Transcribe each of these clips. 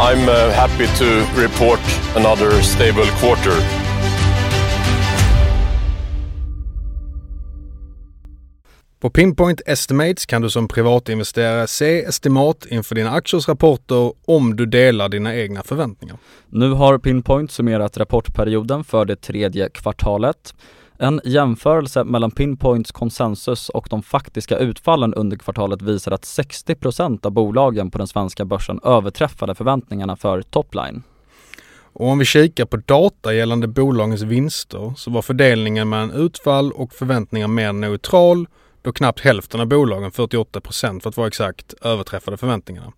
I'm uh, happy to report another stable quarter. På Pinpoint Estimates kan du som privatinvesterare se estimat inför dina aktiers rapporter om du delar dina egna förväntningar. Nu har Pinpoint summerat rapportperioden för det tredje kvartalet. En jämförelse mellan Pinpoints konsensus och de faktiska utfallen under kvartalet visar att 60% av bolagen på den svenska börsen överträffade förväntningarna för topline. Och om vi kikar på data gällande bolagens vinster så var fördelningen mellan utfall och förväntningar mer neutral då knappt hälften av bolagen, 48 procent för att vara exakt, överträffade förväntningarna.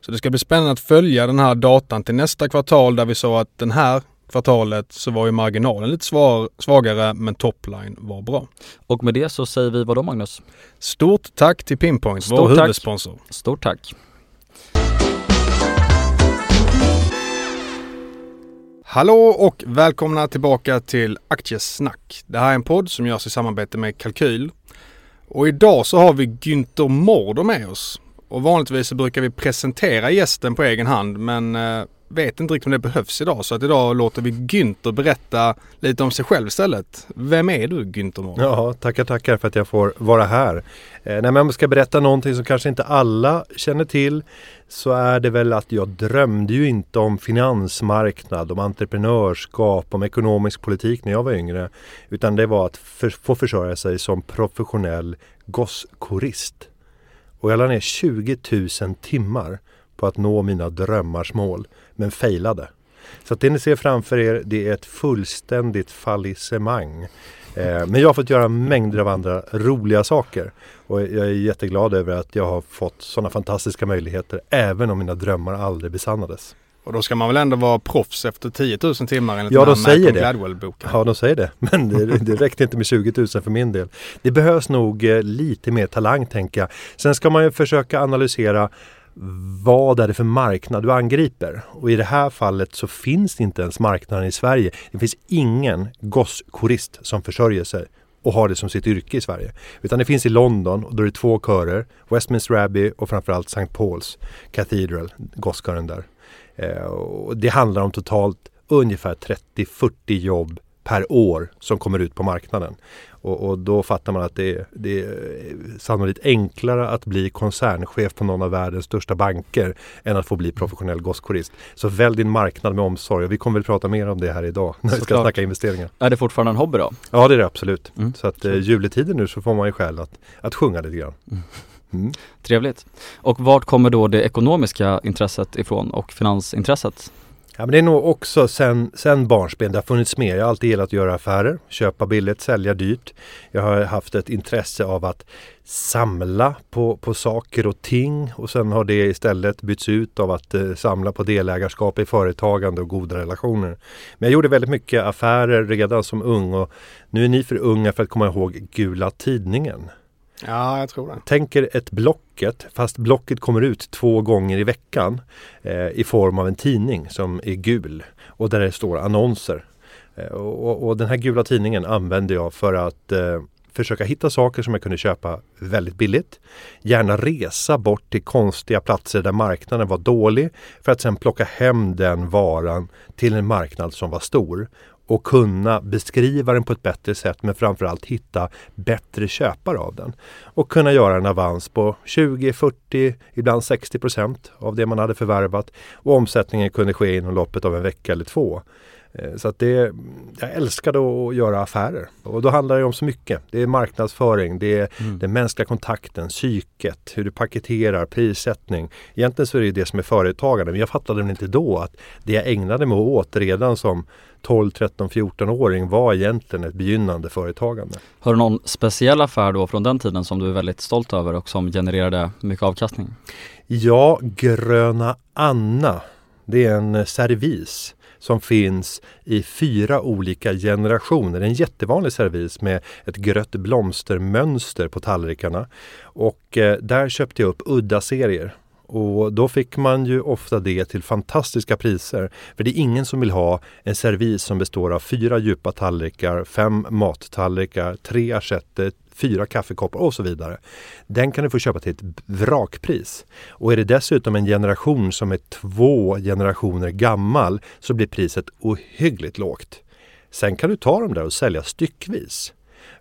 Så det ska bli spännande att följa den här datan till nästa kvartal där vi såg att den här kvartalet så var ju marginalen lite svar, svagare men topline var bra. Och med det så säger vi vad då Magnus? Stort tack till Pinpoint, Stort vår tack. huvudsponsor. Stort tack! Hallå och välkomna tillbaka till Aktiesnack. Det här är en podd som görs i samarbete med Kalkyl. Och idag så har vi Günther Mårder med oss. Och vanligtvis så brukar vi presentera gästen på egen hand men eh, vet inte riktigt om det behövs idag. Så att idag låter vi Günther berätta lite om sig själv istället. Vem är du Günther Mårder? Ja, tackar tackar för att jag får vara här. Eh, nej, men om jag ska berätta någonting som kanske inte alla känner till så är det väl att jag drömde ju inte om finansmarknad, om entreprenörskap, om ekonomisk politik när jag var yngre. Utan det var att för, få försörja sig som professionell gosskorist. Och jag la ner 20 000 timmar på att nå mina drömmars mål, men failade. Så att det ni ser framför er, det är ett fullständigt fallissemang. Eh, men jag har fått göra mängder av andra roliga saker. Och jag är jätteglad över att jag har fått sådana fantastiska möjligheter, även om mina drömmar aldrig besannades. Och då ska man väl ändå vara proffs efter 10 000 timmar enligt Ja, den de här säger Malcolm. Gladwell-boken. Ja, de säger det. Men det, det räckte inte med 20 000 för min del. Det behövs nog eh, lite mer talang, tänker jag. Sen ska man ju försöka analysera vad är det för marknad du angriper? Och i det här fallet så finns det inte ens marknaden i Sverige. Det finns ingen gosskorist som försörjer sig och har det som sitt yrke i Sverige. Utan det finns i London och då är det två körer, Westminster Abbey och framförallt St. Paul's Cathedral, gosskören där. Eh, och det handlar om totalt ungefär 30-40 jobb per år som kommer ut på marknaden. Och, och då fattar man att det är, det är sannolikt enklare att bli koncernchef på någon av världens största banker än att få bli professionell gosskorist. Så välj din marknad med omsorg och vi kommer väl prata mer om det här idag när vi ska snacka investeringar. Är det fortfarande en hobby då? Ja det är det absolut. Mm. Så att eh, juletiden nu så får man ju skäl att, att sjunga lite grann. Mm. Trevligt. Och vart kommer då det ekonomiska intresset ifrån och finansintresset? Ja, men det är nog också sen, sen barnsben. Det har funnits med. Jag har alltid gillat att göra affärer. Köpa billigt, sälja dyrt. Jag har haft ett intresse av att samla på, på saker och ting. Och sen har det istället bytts ut av att eh, samla på delägarskap i företagande och goda relationer. Men jag gjorde väldigt mycket affärer redan som ung. Och nu är ni för unga för att komma ihåg Gula Tidningen. Ja, jag tror det. Tänk er ett Blocket, fast Blocket kommer ut två gånger i veckan eh, i form av en tidning som är gul och där det står annonser. Eh, och, och den här gula tidningen använde jag för att eh, försöka hitta saker som jag kunde köpa väldigt billigt. Gärna resa bort till konstiga platser där marknaden var dålig för att sen plocka hem den varan till en marknad som var stor och kunna beskriva den på ett bättre sätt men framförallt hitta bättre köpare av den. Och kunna göra en avans på 20, 40, ibland 60 procent av det man hade förvärvat. Och omsättningen kunde ske inom loppet av en vecka eller två. Eh, så att det, jag älskade att göra affärer. Och då handlar det om så mycket. Det är marknadsföring, det är mm. den mänskliga kontakten, psyket, hur du paketerar, prissättning. Egentligen så är det det som är företagande. Men jag fattade inte då att det jag ägnade mig åt redan som 12, 13, 14-åring var egentligen ett begynnande företagande. Har du någon speciell affär då från den tiden som du är väldigt stolt över och som genererade mycket avkastning? Ja, Gröna Anna. Det är en servis som finns i fyra olika generationer. En jättevanlig servis med ett grött blomstermönster på tallrikarna. Och eh, där köpte jag upp udda serier. Och då fick man ju ofta det till fantastiska priser. För det är ingen som vill ha en servis som består av fyra djupa tallrikar, fem mattallrikar, tre assietter, fyra kaffekoppar och så vidare. Den kan du få köpa till ett vrakpris. Och är det dessutom en generation som är två generationer gammal så blir priset ohyggligt lågt. Sen kan du ta dem där och sälja styckvis.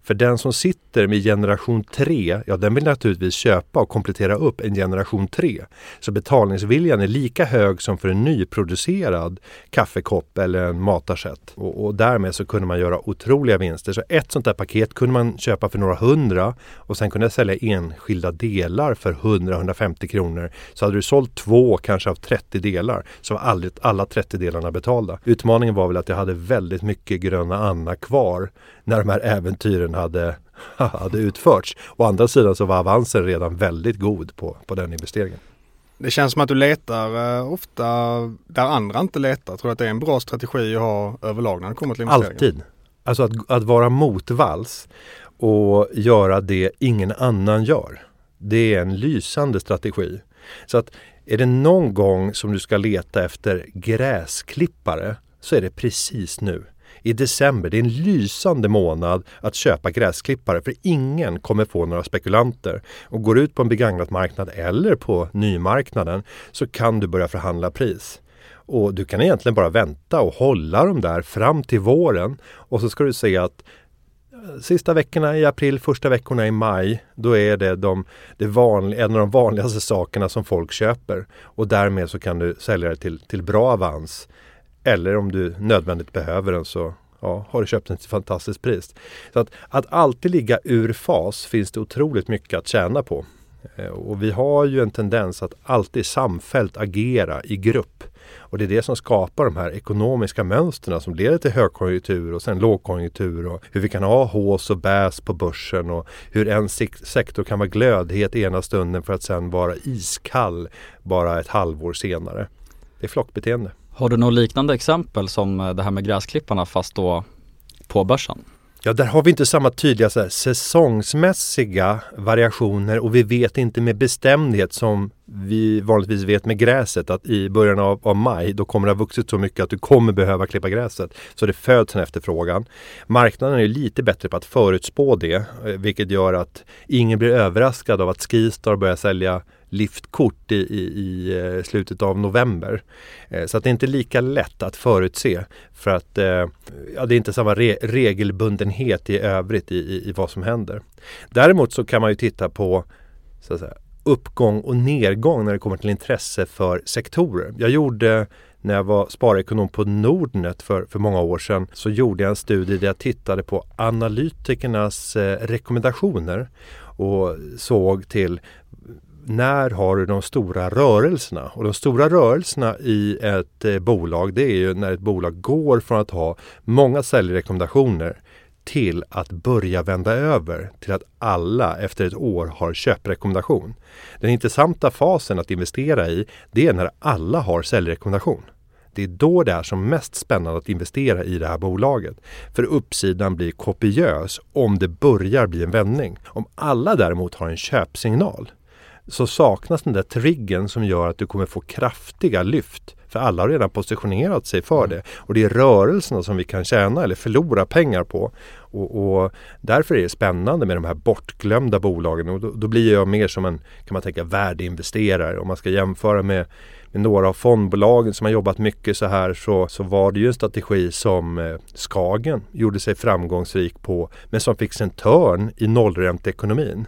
För den som sitter med generation 3, ja den vill naturligtvis köpa och komplettera upp en generation 3. Så betalningsviljan är lika hög som för en nyproducerad kaffekopp eller en matarsett. Och, och därmed så kunde man göra otroliga vinster. Så ett sånt där paket kunde man köpa för några hundra och sen kunde jag sälja enskilda delar för 100-150 kronor. Så hade du sålt två kanske av 30 delar så var aldrig alla 30 delarna betalda. Utmaningen var väl att jag hade väldigt mycket gröna Anna kvar när de här äventyren hade, hade utförts. Å andra sidan så var avansen redan väldigt god på, på den investeringen. Det känns som att du letar eh, ofta där andra inte letar. Tror du att det är en bra strategi att ha överlag när det kommer till investeringar? Alltid. Alltså att, att vara motvalls och göra det ingen annan gör. Det är en lysande strategi. Så att är det någon gång som du ska leta efter gräsklippare så är det precis nu i december. Det är en lysande månad att köpa gräsklippare för ingen kommer få några spekulanter. Och går ut på en begagnat marknad eller på nymarknaden så kan du börja förhandla pris. Och du kan egentligen bara vänta och hålla dem där fram till våren och så ska du se att eh, Sista veckorna i april, första veckorna i maj, då är det, de, det vanliga, en av de vanligaste sakerna som folk köper. Och därmed så kan du sälja det till, till bra avans eller om du nödvändigt behöver den så ja, har du köpt den till ett fantastiskt pris. Så att, att alltid ligga ur fas finns det otroligt mycket att tjäna på. Eh, och vi har ju en tendens att alltid samfällt agera i grupp. Och det är det som skapar de här ekonomiska mönstren som leder till högkonjunktur och sen lågkonjunktur och hur vi kan ha hås och bäs på börsen och hur en sektor kan vara glödhet ena stunden för att sen vara iskall bara ett halvår senare. Det är flockbeteende. Har du något liknande exempel som eh, det här med gräsklipparna fast då på börsen? Ja, där har vi inte samma tydliga så här, säsongsmässiga variationer och vi vet inte med bestämdhet som vi vanligtvis vet med gräset att i början av, av, maj då kommer det ha vuxit så mycket att du kommer behöva klippa gräset. Så det föds en efterfrågan. Marknaden är lite bättre på att förutspå det eh, vilket gör att ingen blir överraskad av att Skistar börjar sälja liftkort i, i, i, eh, slutet av november. Eh, så att det är inte lika lätt att förutse för att eh, ja, det är inte samma re regelbundenhet i övrigt i, i, i, vad som händer. Däremot så kan man ju titta på så att säga, uppgång och nedgång när det kommer till intresse för sektorer. Jag gjorde när jag var sparekonom på Nordnet för, för många år sedan så gjorde jag en studie där jag tittade på analytikernas eh, rekommendationer och såg till när har du de stora rörelserna? Och de stora rörelserna i ett eh, bolag det är ju när ett bolag går från att ha många säljrekommendationer till att börja vända över till att alla efter ett år har köprekommendation. Den intressanta fasen att investera i det är när alla har säljrekommendation. Det är då det är som mest spännande att investera i det här bolaget. För uppsidan blir kopiös om det börjar bli en vändning. Om alla däremot har en köpsignal så saknas den där triggen som gör att du kommer få kraftiga lyft För alla har redan positionerat sig för det. Och det är rörelserna som vi kan tjäna eller förlora pengar på. Och, och därför är det spännande med de här bortglömda bolagen. Och då, då blir jag mer som en, kan man tänka, värdeinvesterare. Om man ska jämföra med med några av fondbolagen som har jobbat mycket så här så, så var det ju en strategi som eh, Skagen gjorde sig framgångsrik på men som fick sin törn i nollränteekonomin.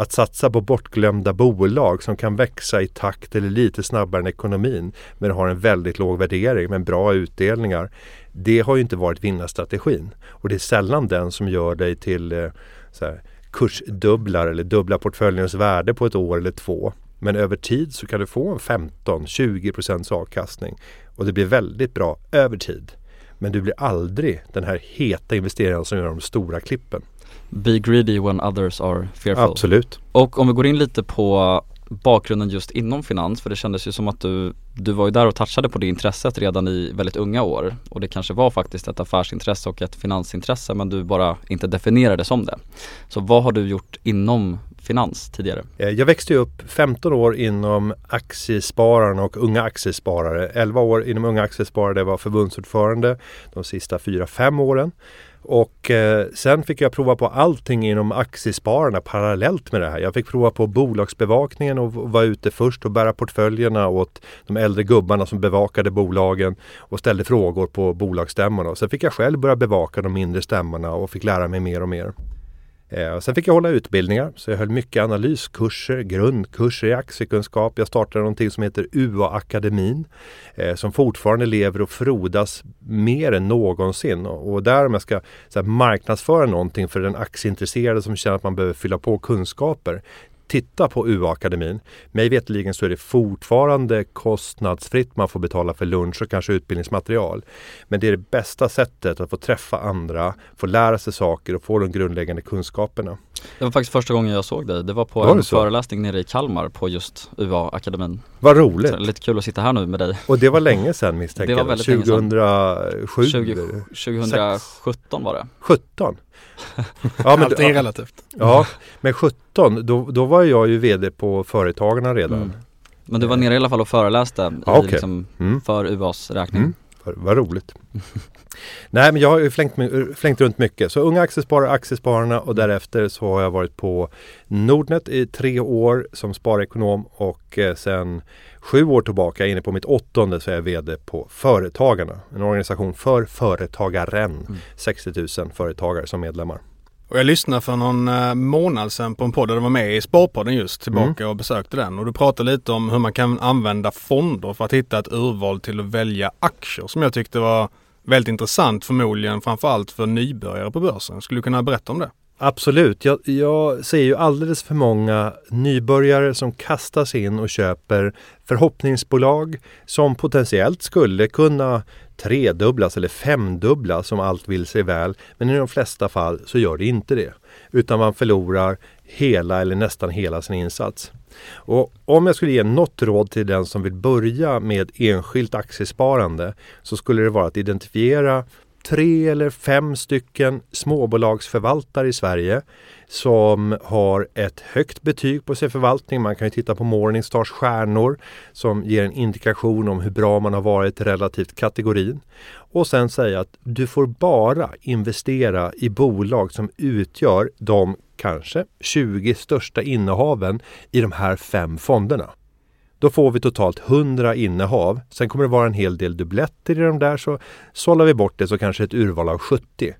Att satsa på bortglömda bolag som kan växa i takt eller lite snabbare än ekonomin men har en väldigt låg värdering men bra utdelningar. Det har ju inte varit vinnarstrategin och det är sällan den som gör dig till eh, så här, kursdubblar eller dubbla portföljens värde på ett år eller två. Men över tid så kan du få en 15-20% avkastning och det blir väldigt bra över tid. Men du blir aldrig den här heta investeraren som gör de stora klippen. Be greedy when others are fearful. Absolut. Och om vi går in lite på bakgrunden just inom finans, för det kändes ju som att du, du var ju där och touchade på det intresset redan i väldigt unga år och det kanske var faktiskt ett affärsintresse och ett finansintresse men du bara inte definierade som det. Så vad har du gjort inom finans tidigare? Eh, jag växte upp 15 år inom Aktiespararna och Unga Aktiesparare. 11 år inom Unga Aktiesparare, jag var förbundsordförande de sista 4-5 åren. Och eh, sen fick jag prova på allting inom aktiespararna parallellt med det här. Jag fick prova på bolagsbevakningen och vara ute först och bära portföljerna åt de äldre gubbarna som bevakade bolagen och ställde frågor på bolagsstämmorna. Sen fick jag själv börja bevaka de mindre stämmorna och fick lära mig mer och mer. Eh, sen fick jag hålla utbildningar, så jag höll mycket analyskurser, grundkurser i aktiekunskap. Jag startade någonting som heter UA-akademin eh, som fortfarande lever och frodas mer än någonsin. Och, och där om jag ska så här, marknadsföra någonting för den aktieintresserade som känner att man behöver fylla på kunskaper titta på UA-akademin. Mig veterligen så är det fortfarande kostnadsfritt. Man får betala för lunch och kanske utbildningsmaterial. Men det är det bästa sättet att få träffa andra, få lära sig saker och få de grundläggande kunskaperna. Det var faktiskt första gången jag såg dig. Det var på var en föreläsning nere i Kalmar på just UA-akademin. Vad roligt! Så lite kul att sitta här nu med dig. Och det var länge sedan misstänker jag. Det var väldigt 2007? 20, 2017 var det. 17? Ja, men, Allting är relativt. Ja, men 17 då, då var jag ju VD på Företagarna redan. Mm. Men du var nere i alla fall och föreläste ja, okay. liksom, mm. för UAs räkning. Mm. Vad roligt. Nej men jag har ju flängt, flängt, runt mycket. Så Unga Aktiesparare, Aktiespararna och därefter så har jag varit på Nordnet i tre år som sparekonom och eh, sen sju år tillbaka, inne på mitt åttonde, så är jag VD på Företagarna. En organisation för företagaren. Mm. 60 000 företagare som medlemmar. Och jag lyssnade för någon eh, månad sedan på en podd där du var med i Sparpodden just tillbaka mm. och besökte den. Och du pratade lite om hur man kan använda fonder för att hitta ett urval till att välja aktier som jag tyckte var väldigt intressant förmodligen framförallt för nybörjare på börsen. Skulle du kunna berätta om det? Absolut. Jag, jag ser ju alldeles för många nybörjare som kastas in och köper förhoppningsbolag som potentiellt skulle kunna tredubblas eller femdubblas om allt vill sig väl. Men i de flesta fall så gör det inte det. Utan man förlorar hela eller nästan hela sin insats. Och om jag skulle ge något råd till den som vill börja med enskilt aktiesparande så skulle det vara att identifiera tre eller fem stycken småbolagsförvaltare i Sverige som har ett högt betyg på sin förvaltning. Man kan ju titta på Morningstars stjärnor som ger en indikation om hur bra man har varit relativt kategorin. Och sen säga att du får bara investera i bolag som utgör de kanske 20 största innehaven i de här fem fonderna. Då får vi totalt 100 innehav. Sen kommer det vara en hel del dubbletter i de där så sållar vi bort det så kanske ett urval av 70.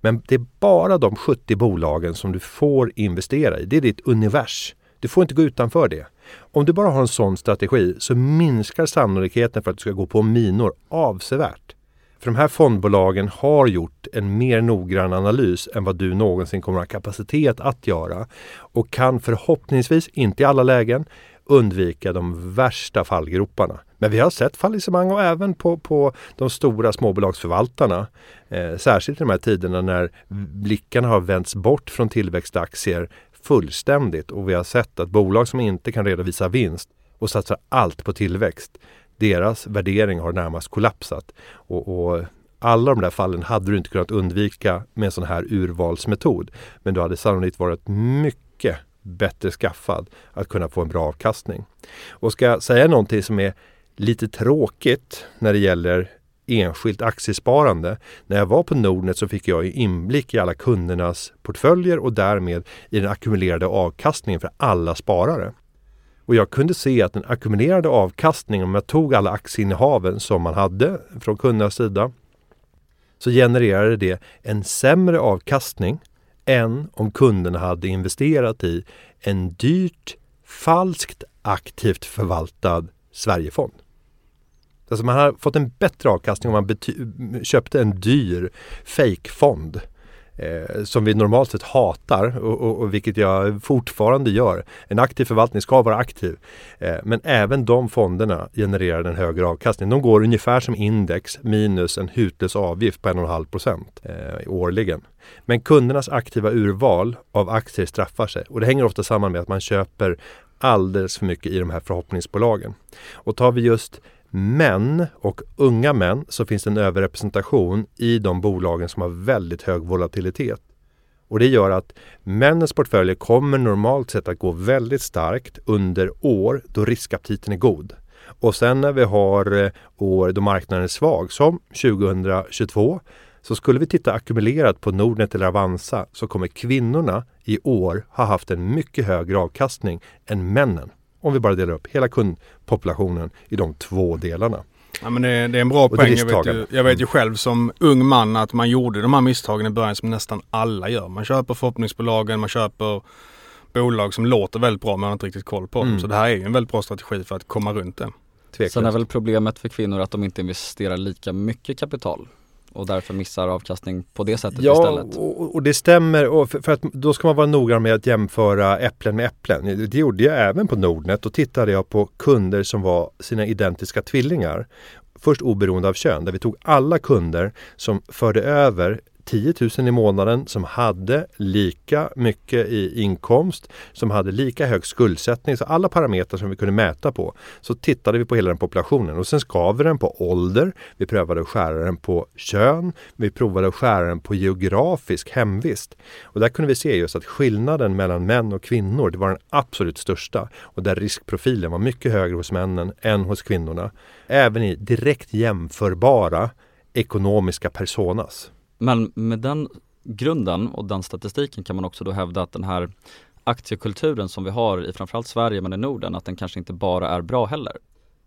Men det är bara de 70 bolagen som du får investera i. Det är ditt univers. Du får inte gå utanför det. Om du bara har en sån strategi så minskar sannolikheten för att du ska gå på minor avsevärt. För de här fondbolagen har gjort en mer noggrann analys än vad du någonsin kommer att ha kapacitet att göra och kan förhoppningsvis, inte i alla lägen, undvika de värsta fallgroparna. Men vi har sett fallissemang och även på, på de stora småbolagsförvaltarna. Eh, särskilt i de här tiderna när blickarna har vänts bort från tillväxtaktier fullständigt och vi har sett att bolag som inte kan redovisa vinst och satsar allt på tillväxt, deras värdering har närmast kollapsat. Och, och alla de där fallen hade du inte kunnat undvika med en sån här urvalsmetod. Men du hade sannolikt varit mycket bättre skaffad att kunna få en bra avkastning. Och ska jag säga någonting som är lite tråkigt när det gäller enskilt aktiesparande. När jag var på Nordnet så fick jag inblick i alla kundernas portföljer och därmed i den ackumulerade avkastningen för alla sparare. Och jag kunde se att den ackumulerade avkastningen, om jag tog alla aktieinnehaven som man hade från kundernas sida, så genererade det en sämre avkastning än om kunderna hade investerat i en dyrt, falskt aktivt förvaltad Sverigefond. Alltså man har fått en bättre avkastning om man köpte en dyr fejkfond eh, som vi normalt sett hatar och, och, och, vilket jag fortfarande gör. En aktiv förvaltning ska vara aktiv. Eh, men även de fonderna genererar en högre avkastning. De går ungefär som index minus en hutlös avgift på 1,5 procent eh, årligen. Men kundernas aktiva urval av aktier straffar sig och det hänger ofta samman med att man köper alldeles för mycket i de här förhoppningsbolagen. Och tar vi just män och unga män så finns det en överrepresentation i de bolagen som har väldigt hög volatilitet. Och det gör att männens portföljer kommer normalt sett att gå väldigt starkt under år då riskaptiten är god. Och sen när vi har eh, år då marknaden är svag, som 2022, så skulle vi titta ackumulerat på Nordnet eller Avanza så kommer kvinnorna i år ha haft en mycket högre avkastning än männen. Om vi bara delar upp hela kundpopulationen i de två delarna. Ja, men det, det är en bra poäng. Jag vet, ju, jag vet ju själv som ung man att man gjorde de här misstagen i början som nästan alla gör. Man köper förhoppningsbolagen, man köper bolag som låter väldigt bra men man har inte riktigt koll på dem. Mm. Så det här är ju en väldigt bra strategi för att komma runt det. Tveklöst. Sen är väl problemet för kvinnor att de inte investerar lika mycket kapital och därför missar avkastning på det sättet ja, istället. Och, och det stämmer. Och för, för, att då ska man vara noggrann med att jämföra äpplen med äpplen. Det gjorde jag även på Nordnet. Då tittade jag på kunder som var sina identiska tvillingar. Först oberoende av kön, där vi tog alla kunder som förde över 10 000 i månaden som hade lika mycket i inkomst, som hade lika hög skuldsättning. Så alla parametrar som vi kunde mäta på. Så tittade vi på hela den populationen och sen skar vi den på ålder. Vi prövade att skära den på kön. Vi provade att skära den på geografisk hemvist. Och där kunde vi se just att skillnaden mellan män och kvinnor, det var den absolut största. Och där riskprofilen var mycket högre hos männen än hos kvinnorna. Även i direkt jämförbara ekonomiska personas. Men med den grunden och den statistiken kan man också då hävda att den här aktiekulturen som vi har i framförallt Sverige men i Norden, att den kanske inte bara är bra heller.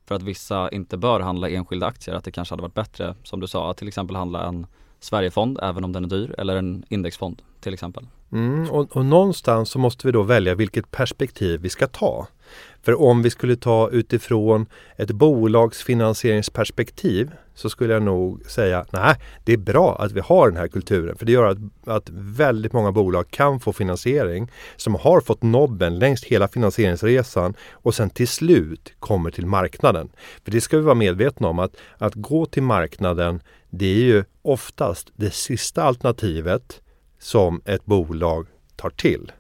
För att vissa inte bör handla enskilda aktier, att det kanske hade varit bättre, som du sa, att till exempel handla en Sverigefond, även om den är dyr, eller en indexfond till exempel. Mm, och, och någonstans så måste vi då välja vilket perspektiv vi ska ta. För om vi skulle ta utifrån ett bolagsfinansieringsperspektiv så skulle jag nog säga nej, det är bra att vi har den här kulturen. För det gör att, att väldigt många bolag kan få finansiering som har fått nobben längs hela finansieringsresan och sen till slut kommer till marknaden. För det ska vi vara medvetna om att, att gå till marknaden det är ju oftast det sista alternativet som ett bolag tar till.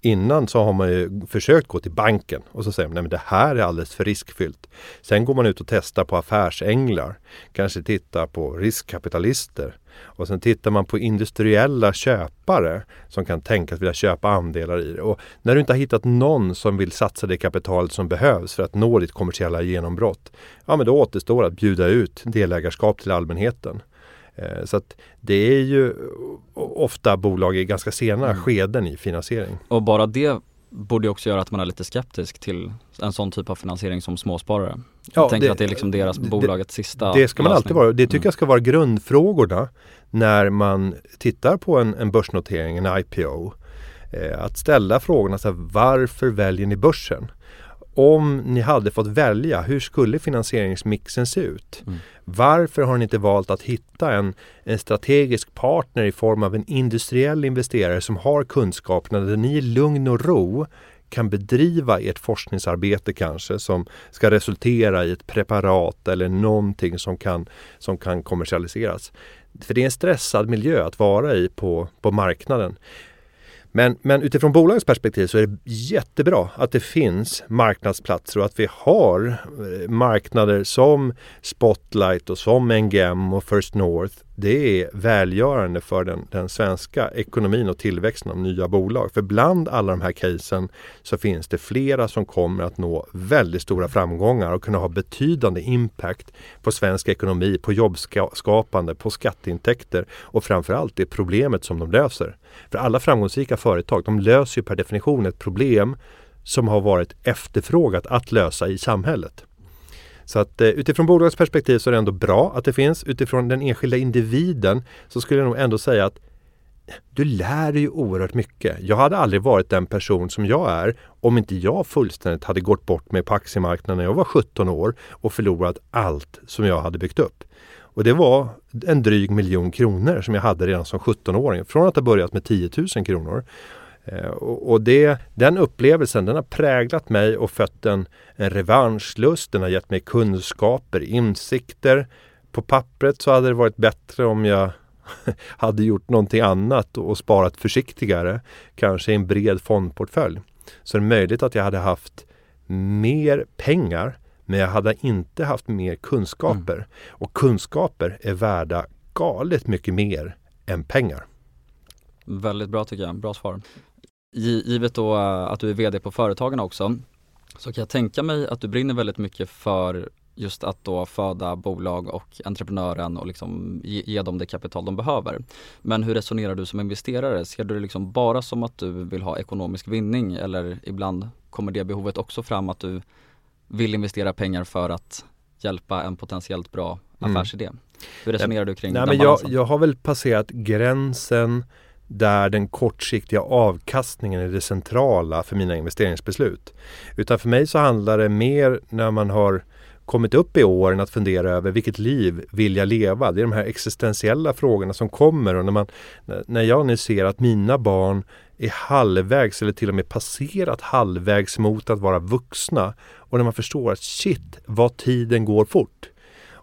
Innan så har man ju försökt gå till banken och så säger man att det här är alldeles för riskfyllt. Sen går man ut och testar på affärsänglar, kanske tittar på riskkapitalister och sen tittar man på industriella köpare som kan tänkas vilja köpa andelar i det. Och när du inte har hittat någon som vill satsa det kapitalet som behövs för att nå ditt kommersiella genombrott, ja men då återstår att bjuda ut delägarskap till allmänheten. Eh, så att det är ju ofta bolag i ganska sena mm. skeden i finansiering. Och bara det borde också göra att man är lite skeptisk till en sån typ av finansiering som småsparare. Ja, jag tänker det, att det är liksom deras bolagets sista Det ska man lösning. alltid vara. Det tycker mm. jag ska vara grundfrågorna när man tittar på en, en börsnotering, en IPO. Eh, att ställa frågorna så här, varför väljer ni börsen? Om ni hade fått välja, hur skulle finansieringsmixen se ut? Mm. Varför har ni inte valt att hitta en, en strategisk partner i form av en industriell investerare som har kunskaperna där ni i lugn och ro kan bedriva ert forskningsarbete kanske som ska resultera i ett preparat eller någonting som kan, som kan kommersialiseras. För det är en stressad miljö att vara i på, på marknaden. Men, men utifrån bolagets perspektiv så är det jättebra att det finns marknadsplatser och att vi har eh, marknader som Spotlight och som NGM och First North det är välgörande för den, den, svenska ekonomin och tillväxten av nya bolag. För bland alla de här casen så finns det flera som kommer att nå väldigt stora framgångar och kunna ha betydande impact på svensk ekonomi, på jobbskapande, på skatteintäkter och framförallt det problemet som de löser. För alla framgångsrika företag, de löser ju per definition ett problem som har varit efterfrågat att lösa i samhället. Så att eh, utifrån bolagets perspektiv så är det ändå bra att det finns. Utifrån den enskilda individen så skulle jag nog ändå säga att eh, du lär dig oerhört mycket. Jag hade aldrig varit den person som jag är om inte jag fullständigt hade gått bort mig på aktiemarknaden när jag var 17 år och förlorat allt som jag hade byggt upp. Och det var en dryg miljon kronor som jag hade redan som 17-åring. Från att ha börjat med 10 000 kronor. Eh, och det, den upplevelsen den har präglat mig och fött en, en revanschlust. Den har gett mig kunskaper, insikter. På pappret så hade det varit bättre om jag hade gjort någonting annat och sparat försiktigare. Kanske i en bred fondportfölj. Så det är möjligt att jag hade haft mer pengar men jag hade inte haft mer kunskaper. Mm. Och kunskaper är värda galet mycket mer än pengar. Väldigt bra tycker jag, bra svar givet då eh, att du är VD på Företagen också, så kan jag tänka mig att du brinner väldigt mycket för just att då föda bolag och entreprenören och liksom ge, ge, dem det kapital de behöver. Men hur resonerar du som investerare? Ser du det liksom bara som att du vill ha ekonomisk vinning eller ibland kommer det behovet också fram att du vill investera pengar för att hjälpa en potentiellt bra mm. affärsidé? Mm. Hur resonerar du kring Nej, den men balansen? Jag, jag har väl passerat gränsen där den kortsiktiga avkastningen är det centrala för mina investeringsbeslut. Utan för mig så handlar det mer när man har kommit upp i åren att fundera över vilket liv vill jag leva? Det är de här existentiella frågorna som kommer och när, man, när jag nu ser att mina barn är halvvägs eller till och med passerat halvvägs mot att vara vuxna och när man förstår att shit vad tiden går fort.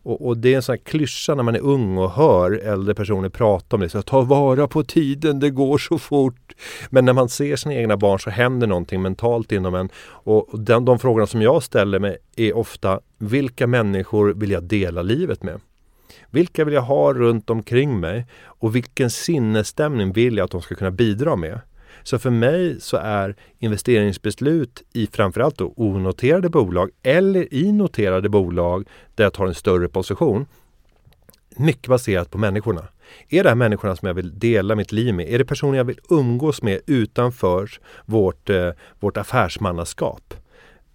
Och, och, det är en sån här klyscha när man är ung och hör äldre personer prata om det. Så ta vara på tiden, det går så fort. Men när man ser sina egna barn så händer någonting mentalt inom en. Och den, de frågorna som jag ställer mig är ofta, vilka människor vill jag dela livet med? Vilka vill jag ha runt omkring mig? Och vilken sinnesstämning vill jag att de ska kunna bidra med? Så för mig så är investeringsbeslut i framförallt då onoterade bolag eller i noterade bolag där jag tar en större position mycket baserat på människorna. Är det här människorna som jag vill dela mitt liv med? Är det personer jag vill umgås med utanför vårt, eh, vårt affärsmannaskap?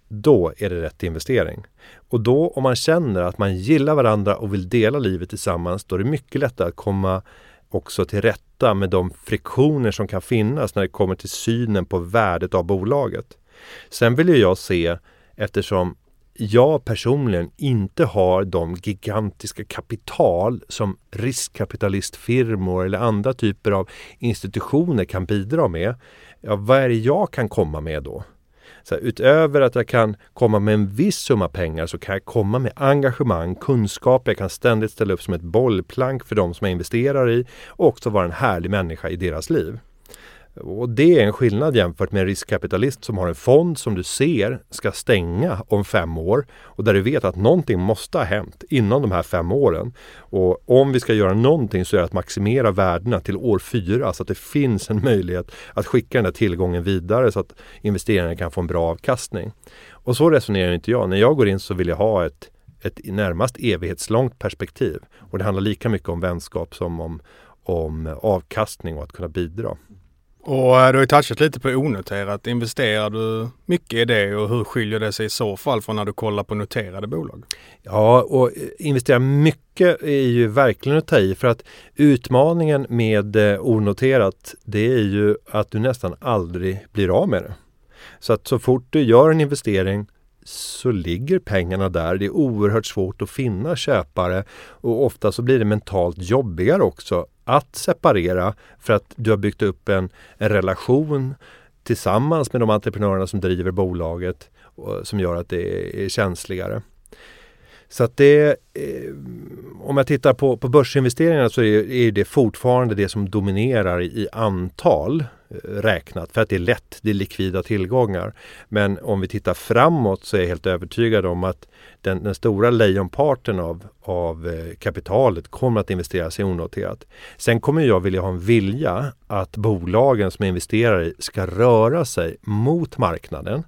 Då är det rätt investering. Och då om man känner att man gillar varandra och vill dela livet tillsammans, då är det mycket lättare att komma också till rätta med de friktioner som kan finnas när det kommer till synen på värdet av bolaget. Sen vill ju jag se, eftersom jag personligen inte har de gigantiska kapital som riskkapitalistfirmor eller andra typer av institutioner kan bidra med. Ja, vad är det jag kan komma med då? Så här, utöver att jag kan komma med en viss summa pengar så kan jag komma med engagemang, kunskap, jag kan ständigt ställa upp som ett bollplank för de som jag investerar i och också vara en härlig människa i deras liv. Och det är en skillnad jämfört med en riskkapitalist som har en fond som du ser ska stänga om fem år och där du vet att någonting måste ha hänt inom de här fem åren. Och om vi ska göra någonting så är det att maximera värdena till år fyra så att det finns en möjlighet att skicka den där tillgången vidare så att investerarna kan få en bra avkastning. Och så resonerar inte jag. När jag går in så vill jag ha ett, ett närmast evighetslångt perspektiv. Och det handlar lika mycket om vänskap som om, om avkastning och att kunna bidra. Och eh, du har ju touchat lite på onoterat. Investerar du mycket i det och hur skiljer det sig i så fall från när du kollar på noterade bolag? Ja, och eh, investera mycket är ju verkligen att ta i för att utmaningen med eh, onoterat det är ju att du nästan aldrig blir av med det. Så att så fort du gör en investering så ligger pengarna där. Det är oerhört svårt att finna köpare och ofta så blir det mentalt jobbigare också att separera för att du har byggt upp en, en relation tillsammans med de entreprenörerna som driver bolaget och, som gör att det är, är känsligare. Så att det, eh, om jag tittar på, på börsinvesteringarna så är, är, det fortfarande det som dominerar i antal räknat för att det är lätt, det är likvida tillgångar. Men om vi tittar framåt så är jag helt övertygad om att den, den stora lejonparten av, av eh, kapitalet kommer att investeras i onoterat. Sen kommer jag vilja ha en vilja att bolagen som jag investerar i ska röra sig mot marknaden.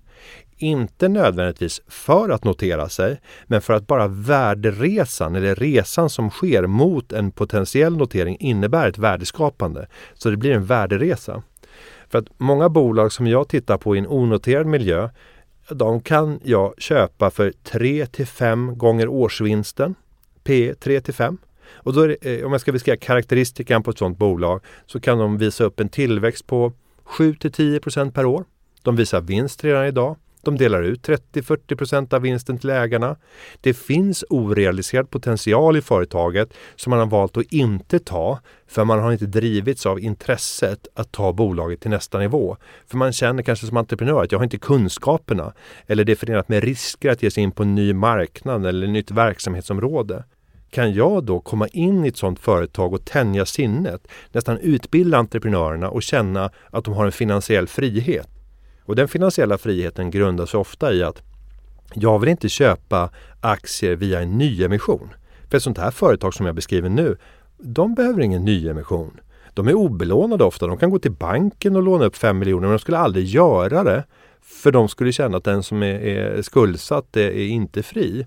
Inte nödvändigtvis för att notera sig, men för att bara värderesan eller resan som sker mot en potentiell notering innebär ett värdeskapande. Så det blir en värderesa. För att många bolag som jag tittar på i en onoterad miljö, de kan jag köpa för 3 till 5 gånger årsvinsten. P 3 till 5. Och då det, eh, om jag ska beskriva karaktäristikan på ett sådant bolag så kan de visa upp en tillväxt på 7 till 10 procent per år. De visar vinst redan idag. De delar ut 30-40% av vinsten till ägarna. Det finns orealiserad potential i företaget som man har valt att inte ta för man har inte drivits av intresset att ta bolaget till nästa nivå. För man känner kanske som entreprenör att jag har inte kunskaperna eller det är förenat med risker att ge sig in på en ny marknad eller ett nytt verksamhetsområde. Kan jag då komma in i ett sådant företag och tänja sinnet, nästan utbilda entreprenörerna och känna att de har en finansiell frihet? Och den finansiella friheten grundas ofta i att jag vill inte köpa aktier via en nyemission. För ett sånt här företag som jag beskriver nu, de behöver ingen nyemission. De är obelånade ofta. De kan gå till banken och låna upp 5 miljoner men de skulle aldrig göra det. För de skulle känna att den som är, är skuldsatt är, är inte fri.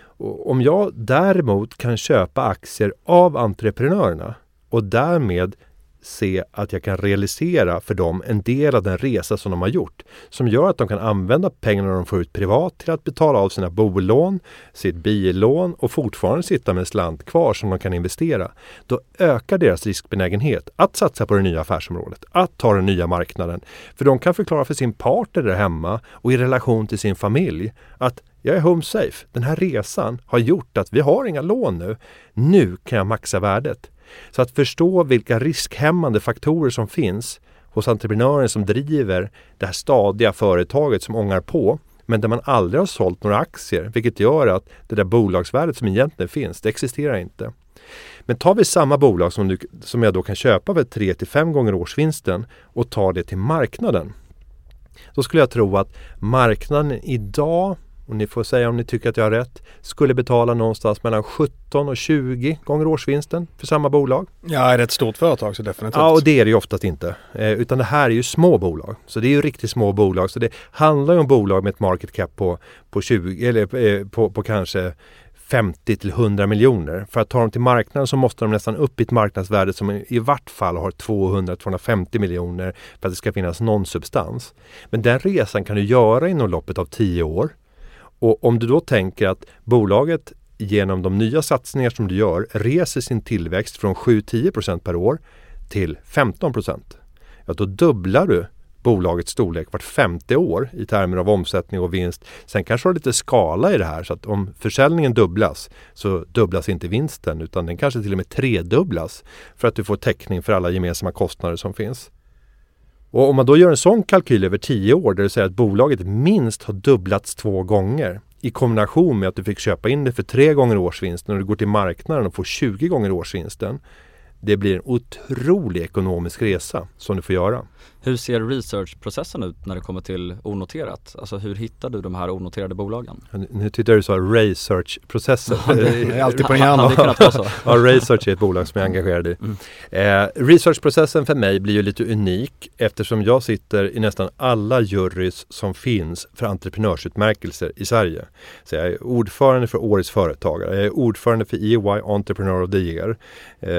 Och om jag däremot kan köpa aktier av entreprenörerna och därmed se att jag kan realisera för dem en del av den resa som de har gjort. Som gör att de kan använda pengarna de får ut privat till att betala av sina bolån, sitt billån och fortfarande sitta med en slant kvar som de kan investera. Då ökar deras riskbenägenhet att satsa på det nya affärsområdet, att ta den nya marknaden. För de kan förklara för sin partner där hemma och i relation till sin familj att jag är home safe. Den här resan har gjort att vi har inga lån nu. Nu kan jag maxa värdet. Så att förstå vilka riskhämmande faktorer som finns hos entreprenören som driver det här stadiga företaget som ångar på men där man aldrig har sålt några aktier vilket gör att det där bolagsvärdet som egentligen finns, det existerar inte. Men tar vi samma bolag som, du, som jag då kan köpa för 3 till 5 gånger årsvinsten och tar det till marknaden. Då skulle jag tro att marknaden idag och ni får säga om ni tycker att jag har rätt, skulle betala någonstans mellan 17 och 20 gånger årsvinsten för samma bolag. Ja, är det ett stort företag så definitivt. Ja, och det är det ju oftast inte. Eh, utan det här är ju små bolag. Så det är ju riktigt små bolag. Så det handlar ju om bolag med ett market cap på, på, 20, eller, eh, på, på kanske 50 till 100 miljoner. För att ta dem till marknaden så måste de nästan upp i ett marknadsvärde som i vart fall har 200-250 miljoner för att det ska finnas någon substans. Men den resan kan du göra inom loppet av 10 år. Och om du då tänker att bolaget genom de nya satsningar som du gör reser sin tillväxt från 7-10% per år till 15 Ja, då dubblar du bolagets storlek vart femte år i termer av omsättning och vinst. Sen kanske du har lite skala i det här så att om försäljningen dubblas så dubblas inte vinsten utan den kanske till och med tredubblas för att du får täckning för alla gemensamma kostnader som finns. Och om man då gör en sån kalkyl över 10 år, där du säger att bolaget minst har dubblats två gånger i kombination med att du fick köpa in det för tre gånger årsvinsten och du går till marknaden och får 20 gånger årsvinsten. Det blir en otrolig ekonomisk resa som du får göra. Hur ser researchprocessen ut när det kommer till onoterat? Alltså hur hittar du de här onoterade bolagen? Nu tyckte jag du sa researchprocessen. det är alltid på en hjärna. ja, research är ett bolag som jag är engagerad i. Mm. Eh, researchprocessen för mig blir ju lite unik eftersom jag sitter i nästan alla jurys som finns för entreprenörsutmärkelser i Sverige. Så jag är ordförande för Årets Företagare, jag är ordförande för EY Entrepreneur of the Year. Eh,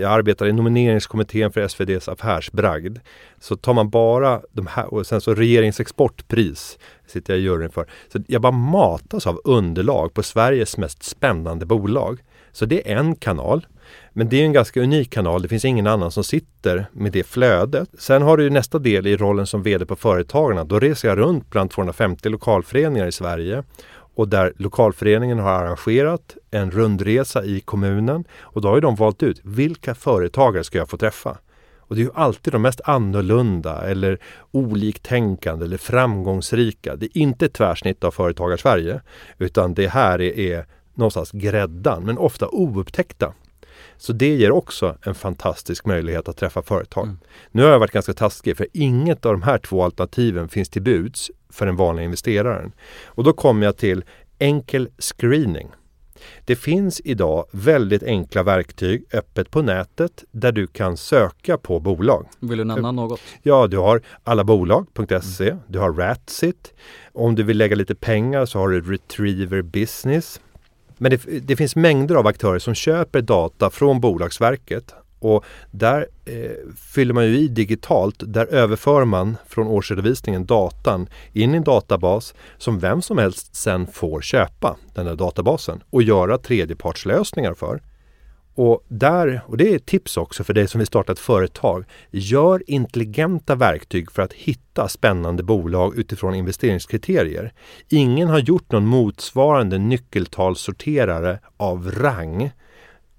jag arbetar i nomineringskommittén för SVDs affärsbragd. Så tar man bara de här och sen så regeringens exportpris sitter jag i juryn för. Så jag bara matas av underlag på Sveriges mest spännande bolag. Så det är en kanal. Men det är en ganska unik kanal. Det finns ingen annan som sitter med det flödet. Sen har du nästa del i rollen som VD på Företagarna. Då reser jag runt bland 250 lokalföreningar i Sverige och där lokalföreningen har arrangerat en rundresa i kommunen och då har de valt ut vilka företagare ska jag få träffa. Och det är ju alltid de mest annorlunda eller oliktänkande eller framgångsrika. Det är inte ett tvärsnitt av företagar-Sverige utan det här är, är någonstans gräddan men ofta oupptäckta. Så det ger också en fantastisk möjlighet att träffa företag. Mm. Nu har jag varit ganska taskig för inget av de här två alternativen finns till buds för den vanliga investeraren. Och då kommer jag till enkel screening. Det finns idag väldigt enkla verktyg öppet på nätet där du kan söka på bolag. Vill du nämna något? Ja, du har allabolag.se, mm. du har Ratsit. Om du vill lägga lite pengar så har du Retriever Business. Men det, det finns mängder av aktörer som köper data från Bolagsverket och där eh, fyller man ju i digitalt. Där överför man från årsredovisningen datan in i en databas som vem som helst sen får köpa den där databasen och göra tredjepartslösningar för. Och, där, och det är ett tips också för dig som vill starta ett företag. Gör intelligenta verktyg för att hitta spännande bolag utifrån investeringskriterier. Ingen har gjort någon motsvarande nyckeltalssorterare av rang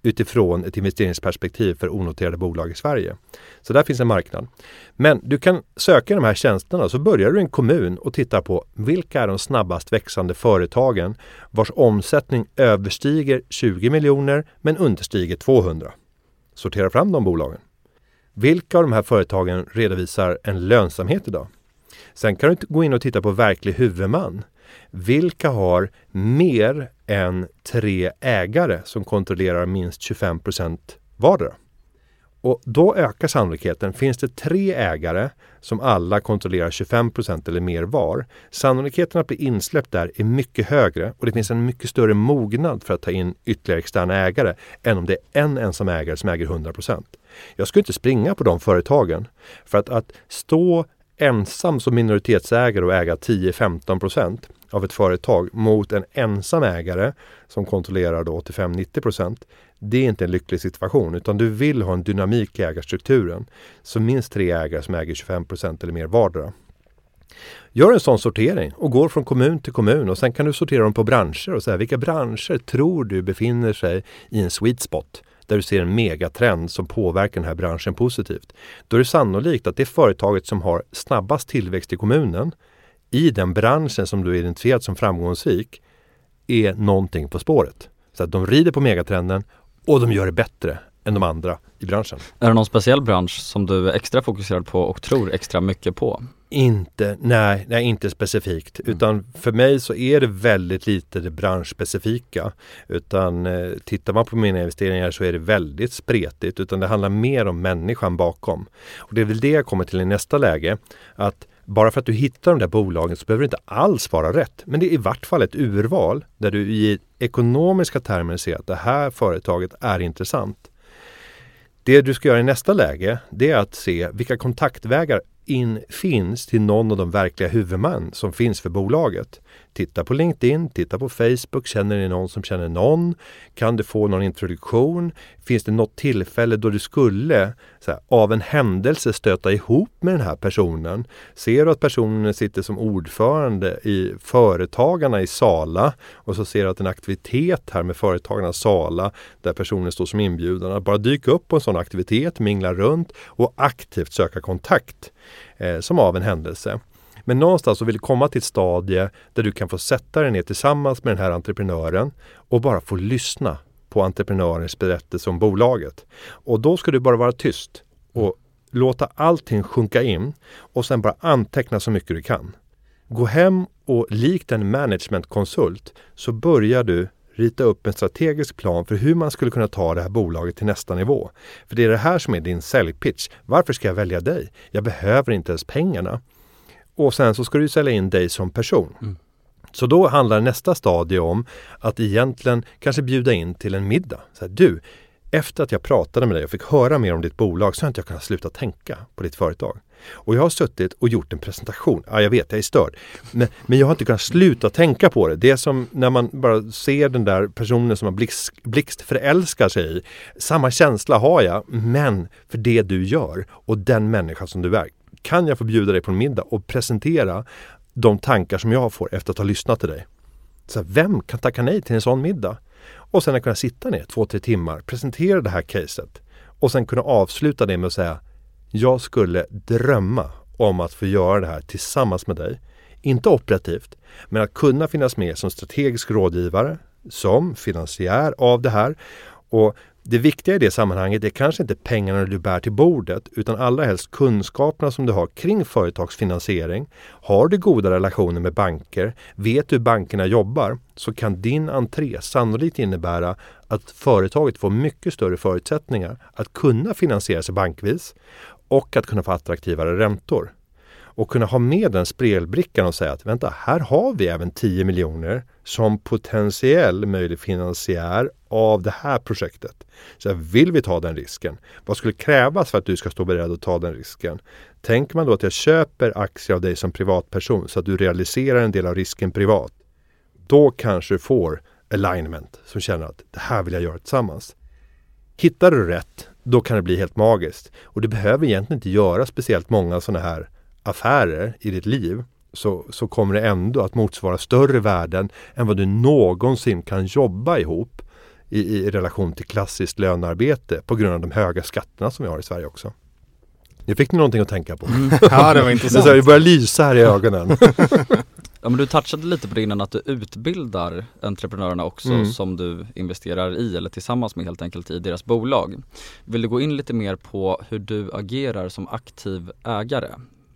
utifrån ett investeringsperspektiv för onoterade bolag i Sverige. Så där finns en marknad. Men du kan söka de här tjänsterna så börjar du i en kommun och tittar på vilka är de snabbast växande företagen vars omsättning överstiger 20 miljoner men understiger 200. Sortera fram de bolagen. Vilka av de här företagen redovisar en lönsamhet idag? Sen kan du gå in och titta på verklig huvudman. Vilka har mer än tre ägare som kontrollerar minst 25% vardera? Och då ökar sannolikheten. Finns det tre ägare som alla kontrollerar 25% eller mer var, sannolikheten att bli insläppt där är mycket högre och det finns en mycket större mognad för att ta in ytterligare externa ägare än om det är en ensam ägare som äger 100% Jag skulle inte springa på de företagen. För att, att stå ensam som minoritetsägare och äga 10-15 procent av ett företag mot en ensam ägare som kontrollerar 85-90 procent. Det är inte en lycklig situation utan du vill ha en dynamik i ägarstrukturen. Så minst tre ägare som äger 25 procent eller mer vardera. Gör en sån sortering och går från kommun till kommun och sen kan du sortera dem på branscher och säga vilka branscher tror du befinner sig i en sweet spot? Där du ser en megatrend som påverkar den här branschen positivt. Då är det sannolikt att det företaget som har snabbast tillväxt i kommunen i den branschen som du är identifierat som framgångsrik är någonting på spåret. Så att de rider på megatrenden och de gör det bättre än de andra i branschen. Är det någon speciell bransch som du är extra fokuserad på och tror extra mycket på? Inte, nej, nej inte specifikt. Mm. Utan för mig så är det väldigt lite det branschspecifika. Utan eh, tittar man på mina investeringar så är det väldigt spretigt. Utan det handlar mer om människan bakom. Och det är väl det jag kommer till i nästa läge. Att bara för att du hittar de där bolagen så behöver det inte alls vara rätt. Men det är i vart fall ett urval där du i ekonomiska termer ser att det här företaget är intressant. Det du ska göra i nästa läge, det är att se vilka kontaktvägar in finns till någon av de verkliga huvudmän som finns för bolaget. Titta på LinkedIn, titta på Facebook, känner ni någon som känner någon? Kan du få någon introduktion? Finns det något tillfälle då du skulle här, av en händelse stöta ihop med den här personen? Ser du att personen sitter som ordförande i Företagarna i Sala och så ser du att en aktivitet här med Företagarna Sala där personen står som inbjudan, att bara dyka upp på en sån aktivitet, mingla runt och aktivt söka kontakt eh, som av en händelse. Men någonstans så vill du komma till ett stadie där du kan få sätta dig ner tillsammans med den här entreprenören och bara få lyssna på entreprenörens berättelse om bolaget. Och då ska du bara vara tyst och låta allting sjunka in och sen bara anteckna så mycket du kan. Gå hem och likt en managementkonsult så börjar du rita upp en strategisk plan för hur man skulle kunna ta det här bolaget till nästa nivå. För det är det här som är din säljpitch. Varför ska jag välja dig? Jag behöver inte ens pengarna. Och sen så ska du sälja in dig som person. Mm. Så då handlar nästa stadie om att egentligen kanske bjuda in till en middag. Så här, du, efter att jag pratade med dig och fick höra mer om ditt bolag så har inte jag kunnat sluta tänka på ditt företag. Och jag har suttit och gjort en presentation. Ja, jag vet, jag är störd. Men, men jag har inte kunnat sluta tänka på det. Det är som när man bara ser den där personen som man blixt, blixt förälskar sig i. Samma känsla har jag, men för det du gör och den människa som du är. Kan jag få bjuda dig på en middag och presentera de tankar som jag får efter att ha lyssnat till dig? Så vem kan tacka nej till en sån middag? Och sen att kunna sitta ner två, tre timmar, presentera det här caset och sen kunna avsluta det med att säga Jag skulle drömma om att få göra det här tillsammans med dig. Inte operativt, men att kunna finnas med som strategisk rådgivare, som finansiär av det här och det viktiga i det sammanhanget är kanske inte pengarna du bär till bordet utan allra helst kunskaperna som du har kring företagsfinansiering. Har du goda relationer med banker, vet du hur bankerna jobbar, så kan din entré sannolikt innebära att företaget får mycket större förutsättningar att kunna finansiera sig bankvis och att kunna få attraktivare räntor. Och kunna ha med den spelbrickan och säga att vänta, här har vi även 10 miljoner som potentiell möjlig finansiär av det här projektet. Så här, vill vi ta den risken? Vad skulle krävas för att du ska stå beredd att ta den risken? Tänker man då att jag köper aktier av dig som privatperson så att du realiserar en del av risken privat. Då kanske du får alignment som känner att det här vill jag göra tillsammans. Hittar du rätt, då kan det bli helt magiskt. Och du behöver egentligen inte göra speciellt många sådana här affärer i ditt liv. Så, så kommer det ändå att motsvara större värden än vad du någonsin kan jobba ihop i, i relation till klassiskt lönearbete på grund av de höga skatterna som vi har i Sverige också. Nu fick ni någonting att tänka på. Mm. Ja, det var intressant. det börjar lysa här i ögonen. Ja men du touchade lite på det innan att du utbildar entreprenörerna också Mm. som du investerar i eller tillsammans med helt enkelt i deras bolag. Vill du gå in lite mer på hur du agerar som aktiv ägare?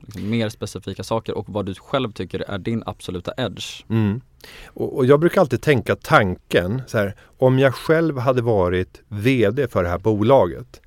Liksom mer specifika saker och vad du själv tycker är din absoluta edge. Mm. Och, och jag brukar alltid tänka tanken så här, om jag själv hade varit VD för det här bolaget.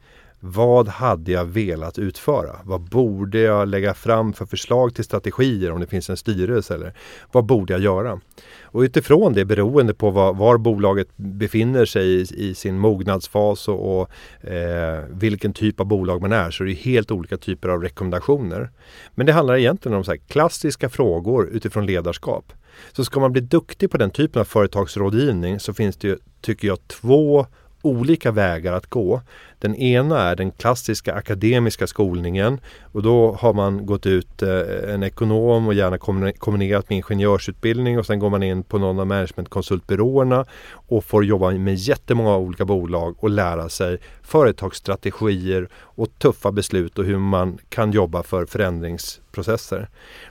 Vad hade jag velat utföra? Vad borde jag lägga fram för förslag till strategier om det finns en styrelse? Eller vad borde jag göra? Och utifrån det, beroende på var, var bolaget befinner sig i, i sin mognadsfas och, och eh, vilken typ av bolag man är, så är det helt olika typer av rekommendationer. Men det handlar egentligen om så här klassiska frågor utifrån ledarskap. Så ska man bli duktig på den typen av företagsrådgivning så finns det ju, tycker jag, två olika vägar att gå. Den ena är den klassiska akademiska skolningen och då har man gått ut eh, en ekonom och gärna kombinerat med ingenjörsutbildning och sen går man in på någon av managementkonsultbyråerna och får jobba med jättemånga olika bolag och lära sig företagsstrategier och tuffa beslut och hur man kan jobba för förändringsprocesser.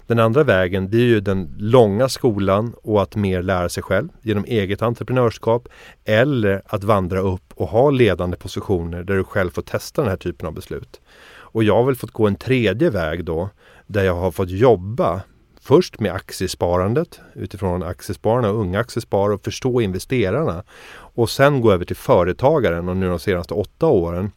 Den andra vägen det är ju den långa skolan och att mer lära sig själv genom eget entreprenörskap eller att vandra upp och ha ledande positioner där du själv får testa den här typen av beslut. Och jag har väl fått gå en tredje väg då där jag har fått jobba först med aktiesparandet utifrån aktiespararna och unga aktiesparare och förstå investerarna. Och sen gå över till företagaren och nu de senaste åtta åren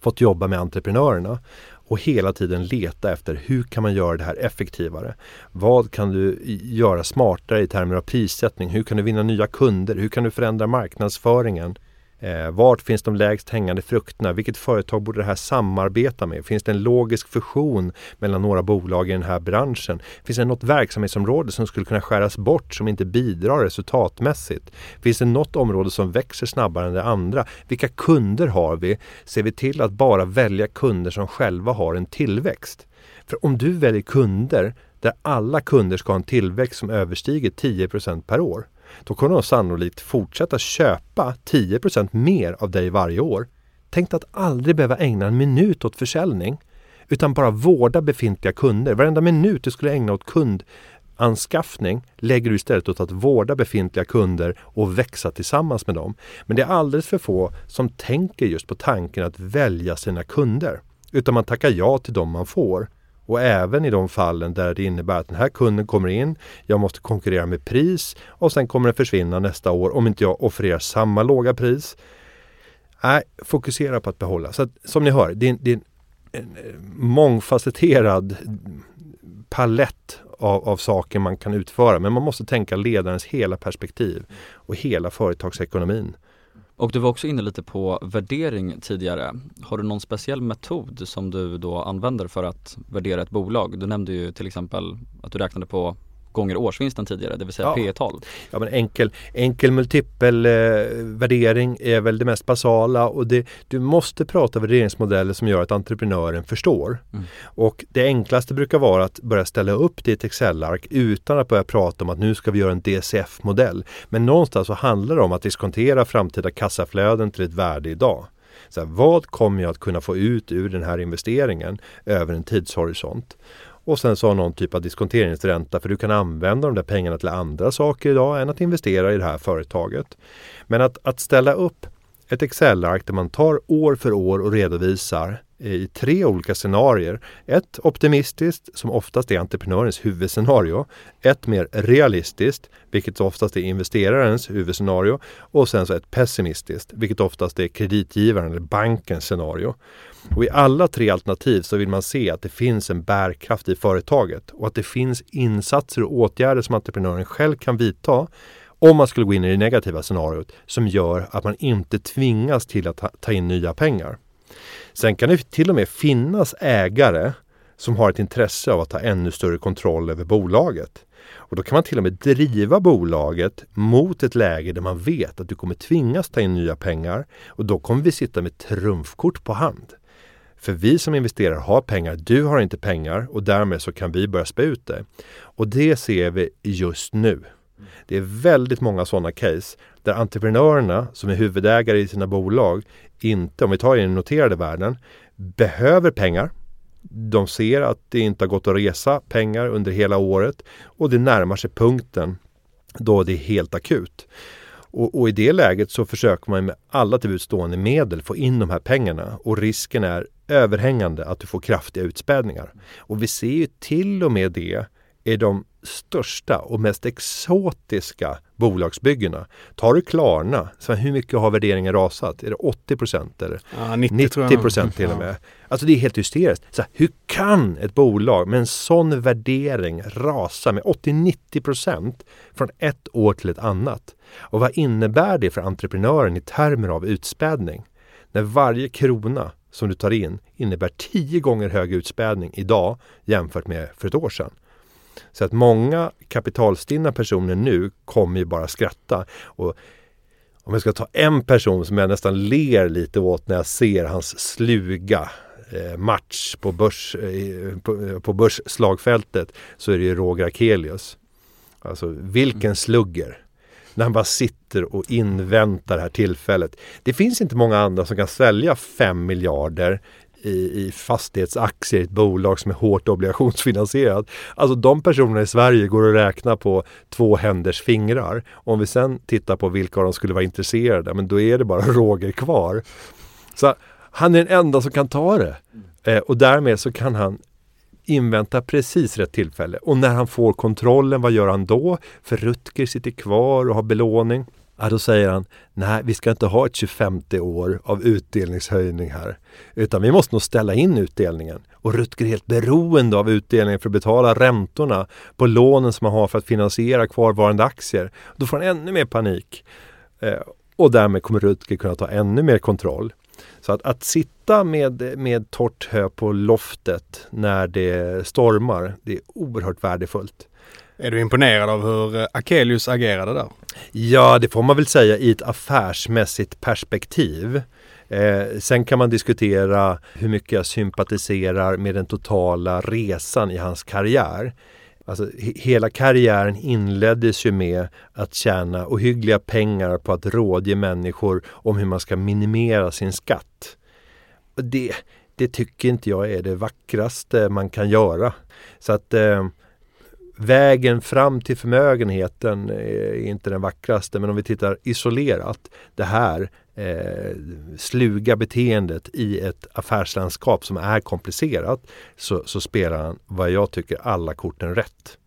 fått jobba med entreprenörerna och hela tiden leta efter hur kan man göra det här effektivare? Vad kan du göra smartare i termer av prissättning? Hur kan du vinna nya kunder? Hur kan du förändra marknadsföringen? Eh, vart finns de lägst hängande frukterna? Vilket företag borde det här samarbeta med? Finns det en logisk fusion mellan några bolag i den här branschen? Finns det något verksamhetsområde som skulle kunna skäras bort som inte bidrar resultatmässigt? Finns det något område som växer snabbare än det andra? Vilka kunder har vi? Ser vi till att bara välja kunder som själva har en tillväxt? För om du väljer kunder där alla kunder ska ha en tillväxt som överstiger 10% per år då kommer de sannolikt fortsätta köpa 10% mer av dig varje år. Tänk dig att aldrig behöva ägna en minut åt försäljning utan bara vårda befintliga kunder. Varenda minut du skulle ägna åt kundanskaffning lägger du istället åt att vårda befintliga kunder och växa tillsammans med dem. Men det är alldeles för få som tänker just på tanken att välja sina kunder. Utan man tackar ja till dem man får. Och även i de fallen där det innebär att den här kunden kommer in, jag måste konkurrera med pris och sen kommer den försvinna nästa år om inte jag offererar samma låga pris. Nej, fokusera på att behålla. Så att, som ni hör, det är, en- det är en, eh, mångfacetterad palett av, av saker man kan utföra. Men man måste tänka ledarens hela perspektiv och hela företagsekonomin. Och du var också inne lite på värdering tidigare. Har du någon speciell metod som du då använder för att värdera ett bolag? Du nämnde ju till exempel att du räknade på gånger årsvinsten tidigare, det vill säga Ja. P tal. Ja, men enkel, enkel multipel eh, värdering är väl det mest basala och det, du måste prata värderingsmodeller som gör att entreprenören förstår. Mm. Och det enklaste brukar vara att börja ställa upp det i ett Excel-ark utan att börja prata om att nu ska vi göra en DCF-modell. Men någonstans så handlar det om att diskontera framtida kassaflöden till ett värde idag. Så här, vad kommer jag att kunna få ut ur den här investeringen över en tidshorisont? Och sen så har någon typ av diskonteringsränta för du kan använda de där pengarna till andra saker idag än att investera i det här företaget. Men att, att ställa upp ett Excel-ark där man tar år för år och redovisar eh, i tre olika scenarier. Ett optimistiskt som oftast är entreprenörens huvudscenario. Ett mer realistiskt, vilket oftast är investerarens huvudscenario. Och sen så ett pessimistiskt, vilket oftast är kreditgivaren eller bankens scenario. Och I alla tre alternativ så vill man se att det finns en bärkraft i företaget och att det finns insatser och åtgärder som entreprenören själv kan vidta om man skulle gå in i det negativa scenariot som gör att man inte tvingas till att ta in nya pengar. Sen kan det till och med finnas ägare som har ett intresse av att ha ännu större kontroll över bolaget. Och då kan man till och med driva bolaget mot ett läge där man vet att du kommer tvingas ta in nya pengar och då kommer vi sitta med trumfkort på hand. För vi som investerar har pengar, du har inte pengar och därmed så kan vi börja spä ut det. Och det ser vi just nu. Det är väldigt många sådana case där entreprenörerna som är huvudägare i sina bolag inte, om vi tar i den noterade världen, behöver pengar. De ser att det inte har gått att resa pengar under hela året och det närmar sig punkten då det är helt akut. Och, och, i det läget så försöker man med alla tillbudstående medel få in de här pengarna och risken är överhängande att du får kraftiga utspädningar. Och vi ser ju till och med det i de största och mest exotiska bolagsbyggena. Tar du Klarna, så hur mycket har värderingen rasat? Är det 80 procent eller ja, 90, 90 procent till och med? Alltså det är helt hysteriskt. Så hur kan ett bolag med en sån värdering rasa med 80-90 procent från ett år till ett annat? Och vad innebär det för entreprenören i termer av utspädning? När varje krona som du tar in innebär tio gånger högre utspädning idag jämfört med för ett år sedan. Så att många kapitalstinna personer nu kommer ju bara skratta. Och om jag ska ta en person som jag nästan ler lite åt när jag ser hans sluga eh, match på, börs, eh, på, på börsslagfältet så är det ju Roger Akelius. Alltså vilken slugger! När han bara sitter och inväntar det här tillfället. Det finns inte många andra som kan svälja 5 miljarder i, i fastighetsaktier i ett bolag som är hårt obligationsfinansierat. Alltså de personerna i Sverige går att räkna på två händers fingrar. Om vi sen tittar på vilka av dem skulle vara intresserade, men då är det bara Roger kvar. Så han är den enda som kan ta det. Eh, och därmed så kan han invänta precis rätt tillfälle. Och när han får kontrollen, vad gör han då? För Rutger sitter kvar och har belåning. Ja, då säger han, nej vi ska inte ha ett 25 år av utdelningshöjning här. Utan vi måste nog ställa in utdelningen. Och Rutger är helt beroende av utdelningen för att betala räntorna på lånen som man har för att finansiera kvarvarande aktier. Då får han ännu mer panik. Eh, och därmed kommer Rutger kunna ta ännu mer kontroll. Så att, att sitta med, med torrt hö på loftet när det stormar, det är oerhört värdefullt. Är du imponerad av hur eh, Akelius agerade där? Ja, det får man väl säga i ett affärsmässigt perspektiv. Eh, sen kan man diskutera hur mycket jag sympatiserar med den totala resan i hans karriär. Alltså, hela karriären inleddes ju med att tjäna ohyggliga pengar på att rådge människor om hur man ska minimera sin skatt. Det, det tycker inte jag är det vackraste man kan göra. Så att eh, vägen fram till förmögenheten är inte den vackraste men om vi tittar isolerat det här eh, sluga beteendet i ett affärslandskap som är komplicerat så, så spelar han vad jag tycker alla korten rätt.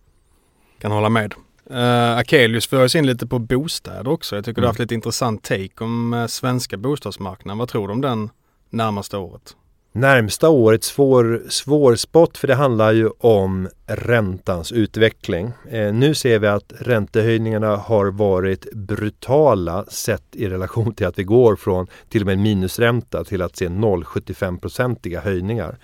Kan hålla med. Uh, Akelius för oss in lite på bostäder också. Jag tycker mm. du har haft lite intressant take om uh, svenska bostadsmarknaden. Vad tror du om den närmaste året? Närmsta året svår, svår spot för det handlar ju om räntans utveckling. Eh, nu ser vi att räntehöjningarna har varit brutala sett i relation till att vi går från till och med minusränta till att se 0,75-procentiga höjningar.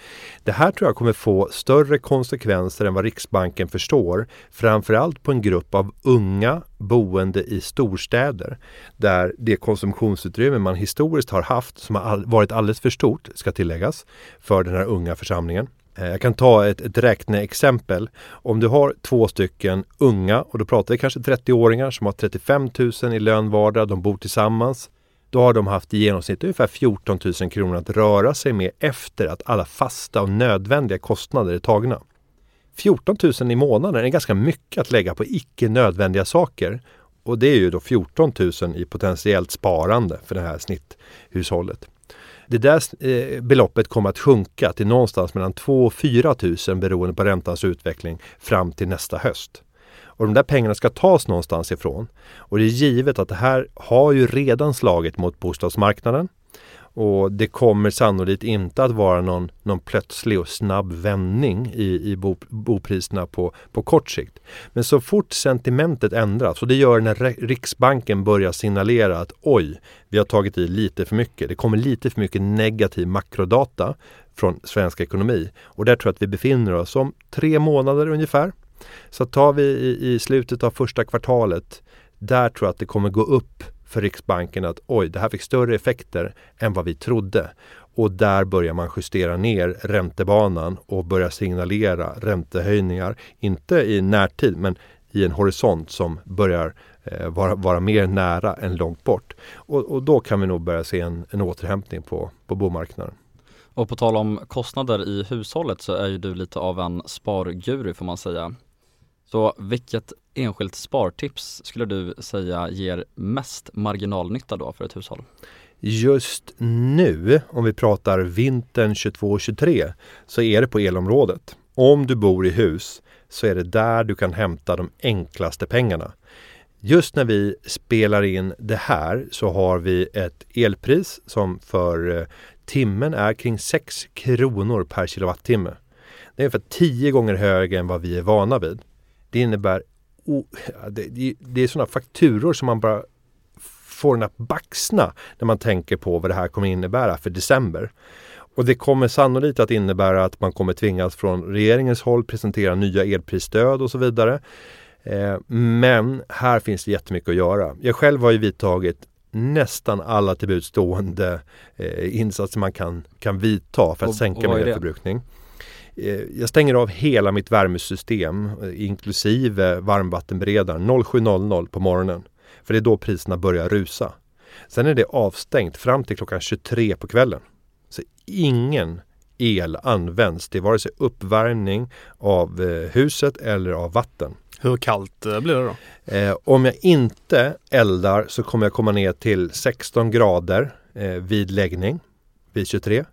Det här tror jag kommer få större konsekvenser än vad Riksbanken förstår. Framförallt på en grupp av unga boende i storstäder där det konsumtionsutrymme man historiskt har haft som har varit alldeles för stort, ska tilläggas, för den här unga församlingen Eh, jag kan ta ett, ett räkneexempel. Om du har två stycken unga, och då pratar vi kanske 30-åringar som har 35 000 i lön vardera, de bor tillsammans. Då har de haft i genomsnitt ungefär 14 000 kronor att röra sig med efter att alla fasta och nödvändiga kostnader är tagna. 14 000 i månaden är ganska mycket att lägga på icke nödvändiga saker. Och det är ju då 14 000 i potentiellt sparande för det här snitthushållet. Det där eh, beloppet kommer att sjunka till någonstans mellan 2 och 4 000 beroende på räntans utveckling fram till nästa höst. Och de där pengarna ska tas någonstans ifrån. Och det är givet att det här har ju redan slagit mot bostadsmarknaden. Och det kommer sannolikt inte att vara någon, någon plötslig och snabb vändning i, i bo, bopriserna på, på kort sikt. Men så fort sentimentet ändras, och det gör när Riksbanken börjar signalera att oj, vi har tagit i lite för mycket. Det kommer lite för mycket negativ makrodata från svensk ekonomi. Och där tror jag att vi befinner oss om tre månader ungefär. Så tar vi i, i slutet av första kvartalet, där tror jag att det kommer gå upp för Riksbanken att oj, det här fick större effekter än vad vi trodde. Och där börjar man justera ner räntebanan och börja signalera räntehöjningar. Inte i närtid, men i en horisont som börjar eh, vara, vara mer nära än långt bort. Och, och, då kan vi nog börja se en, en återhämtning på, på bomarknaden. Och på tal om kostnader i hushållet så är ju du lite av en sparguru får man säga. Så vilket enskilt spartips skulle du säga ger mest marginalnytta då för ett hushåll? Just nu, om vi pratar vintern 22-23, så är det på elområdet. Om du bor i hus så är det där du kan hämta de enklaste pengarna. Just när vi spelar in det här så har vi ett elpris som för eh, timmen är kring 6 kronor per kilowattimme. Det är ungefär 10 gånger högre än vad vi är vana vid. Det innebär det, det är sådana fakturor som man bara får en att baxna när man tänker på vad det här kommer innebära för december. Och det kommer sannolikt att innebära att man kommer tvingas från regeringens håll presentera nya elprisstöd och så vidare. Eh, men här finns det jättemycket att göra. Jag själv har ju vidtagit nästan alla tillbudstående eh, insatser man kan, kan vidta för att och, sänka min elförbrukning. Eh, jag stänger av hela mitt värmesystem eh, inklusive varmvattenberedaren 07.00 på morgonen. För det är då priserna börjar rusa. Sen är det avstängt fram till klockan 23 på kvällen. Så ingen el används till vare sig uppvärmning av eh, huset eller av vatten. Hur kallt blir det då? Eh, om jag inte eldar så kommer jag komma ner till 16 grader eh, vid läggning vid 23.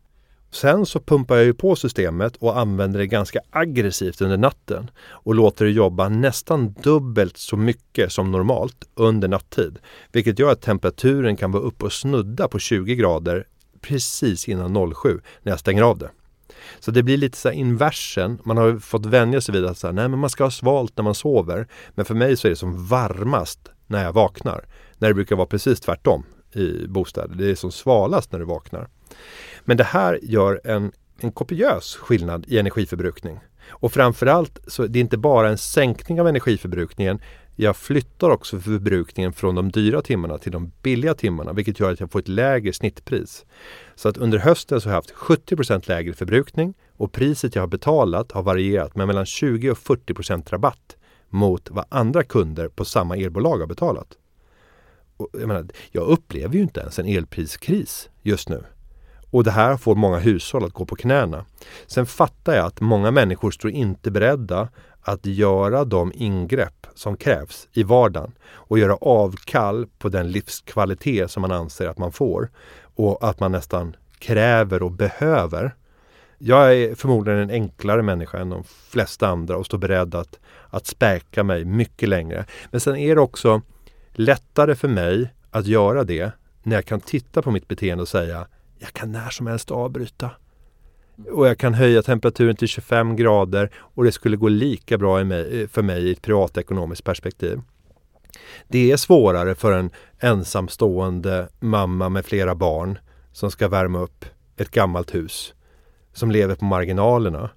Sen så pumpar jag ju på systemet och använder det ganska aggressivt under natten och låter det jobba nästan dubbelt så mycket som normalt under nattid. Vilket gör att temperaturen kan vara uppe och snudda på 20 grader precis innan 07 när jag stänger av det. Så det blir lite så inversen. Man har fått vänja sig vid att säga, nej men man ska ha svalt när man sover. Men för mig så är det som varmast när jag vaknar. När det brukar vara precis tvärtom i bostäder. Det är som svalast när du vaknar. Men det här gör en, en kopiös skillnad i energiförbrukning. Och framförallt så det är inte bara en sänkning av energiförbrukningen. Jag flyttar också förbrukningen från de dyra timmarna till de billiga timmarna vilket gör att jag får ett lägre snittpris. Så att under hösten så har jag haft 70% lägre förbrukning och priset jag har betalat har varierat med mellan 20 och 40% rabatt mot vad andra kunder på samma elbolag har betalat. Och jag, menar, jag upplever ju inte ens en elpriskris just nu. Och det här får många hushåll att gå på knäna. Sen fattar jag att många människor står inte beredda att göra de ingrepp som krävs i vardagen och göra avkall på den livskvalitet som man anser att man får och att man nästan kräver och behöver. Jag är förmodligen en enklare människa än de flesta andra och står beredd att, att späka mig mycket längre. Men sen är det också lättare för mig att göra det när jag kan titta på mitt beteende och säga jag kan när som helst avbryta. Och jag kan höja temperaturen till 25 grader och det skulle gå lika bra eh, för mig i ett privatekonomiskt perspektiv. Det är svårare för en ensamstående mamma med flera barn som ska värma upp ett gammalt hus, som lever på marginalerna.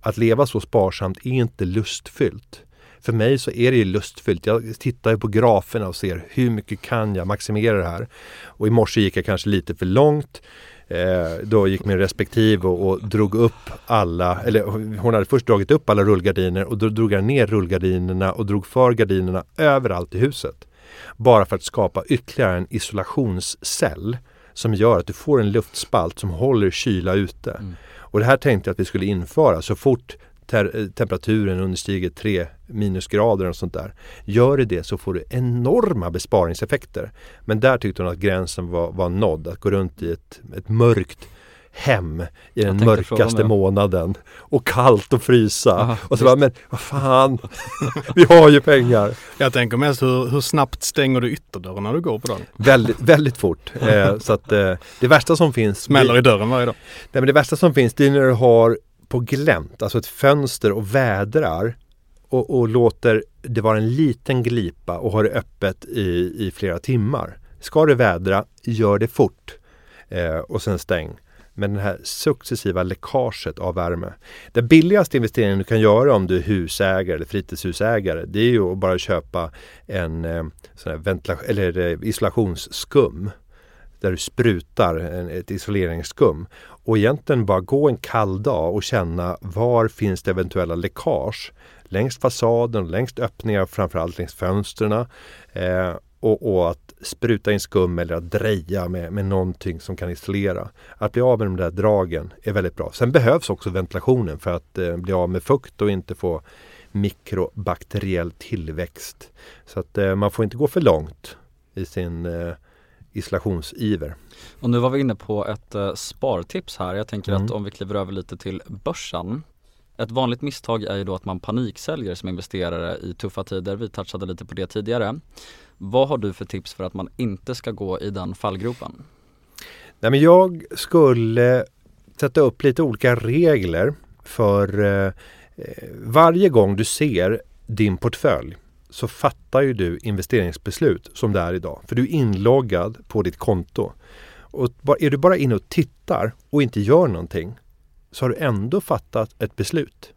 Att leva så sparsamt är inte lustfyllt. För mig så är det ju lustfyllt. Jag tittar på graferna och ser hur mycket kan jag maximera det här. Och i morse gick jag kanske lite för långt. Eh, då gick min respektive och, och, drog upp alla, eller hon hade först dragit upp alla rullgardiner och då drog jag ner rullgardinerna och drog för gardinerna överallt i huset. Bara för att skapa ytterligare en isolationscell som gör att du får en luftspalt som håller kyla ute. Mm. Och det här tänkte jag att vi skulle införa så fort ter- temperaturen understiger 3 minusgrader och sånt där. Gör det det så får du enorma besparingseffekter. Men där tyckte hon att gränsen var, var nådd. Att gå runt i ett, ett mörkt hem i den mörkaste månaden och kallt och frysa. Aha, och så bara, men vad fan, vi har ju pengar. Jag tänker mest hur, hur snabbt stänger du ytterdörren när du går på dagen? Väldigt, väldigt fort. Eh, så att eh, det värsta som finns Smäller i dörren varje dag? Nej men det värsta som finns det är när du har på glänt, alltså ett fönster och vädrar och, och låter det vara en liten glipa och har det öppet i, i flera timmar. Ska det vädra, gör det fort eh, och sen stäng. Men det här successiva läckaget av värme. Den billigaste investeringen du kan göra om du är husägare eller fritidshusägare det är ju att bara köpa en eh, sån här ventilation, eller eh, isolationsskum där du sprutar ett isoleringsskum. Och egentligen bara gå en kall dag och känna var finns det eventuella läckage. Längs fasaden, längs öppningar, framförallt längs fönstren. Eh, och, och, att spruta in skum eller att dreja med, med någonting som kan isolera. Att bli av med de där dragen är väldigt bra. Sen behövs också ventilationen för att eh, bli av med fukt och inte få mikrobakteriell tillväxt. Så att eh, man får inte gå för långt i sin eh, isolationsiver. Och nu var vi inne på ett uh, spartips här. Jag tänker mm. att om vi kliver över lite till börsen. Ett vanligt misstag är ju då att man paniksäljer som investerare i tuffa tider. Vi touchade lite på det tidigare. Vad har du för tips för att man inte ska gå i den fallgropen? Nej, men jag skulle sätta upp lite olika regler för eh, varje gång du ser din portfölj så fattar ju du investeringsbeslut som det är idag. För du är inloggad på ditt konto. Och är du bara inne och tittar och inte gör någonting så har du ändå fattat ett beslut.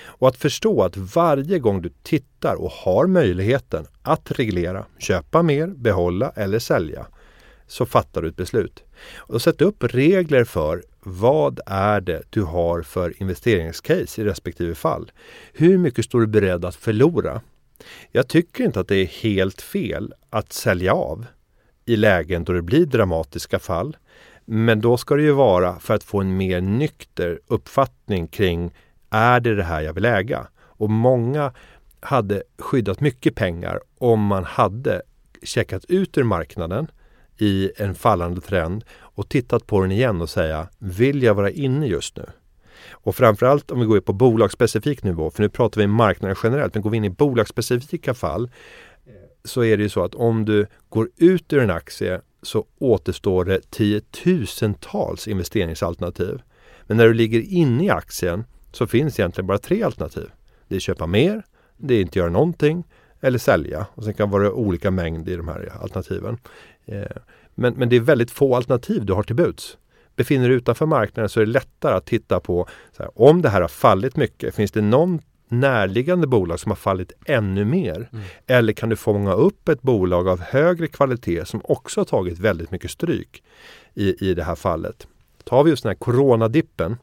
Och att förstå att varje gång du tittar och har möjligheten att reglera, köpa mer, behålla eller sälja så fattar du ett beslut. Och sätta upp regler för vad är det du har för investeringscase i respektive fall. Hur mycket står du beredd att förlora? Jag tycker inte att det är helt fel att sälja av i lägen då det blir dramatiska fall. Men då ska det ju vara för att få en mer nykter uppfattning kring är det det här jag vill äga? Och många hade skyddat mycket pengar om man hade checkat ut ur marknaden i en fallande trend och tittat på den igen och säga vill jag vara inne just nu? Och framförallt om vi går in på bolagsspecifik nivå, för nu pratar vi marknaden generellt, men går vi in i bolagsspecifika fall så är det ju så att om du går ut ur en aktie så återstår det tiotusentals investeringsalternativ. Men när du ligger inne i aktien så finns egentligen bara tre alternativ. Det är köpa mer, det är inte göra någonting eller sälja. Och Sen kan det vara olika mängd i de här alternativen. Eh, men, men det är väldigt få alternativ du har till buds. Befinner du utanför marknaden så är det lättare att titta på här, om det här har fallit mycket. Finns det någon närliggande bolag som har fallit ännu mer? Mm. Eller kan du fånga upp ett bolag av högre kvalitet som också har tagit väldigt mycket stryk i, i det här fallet? Tar vi just den här coronadippen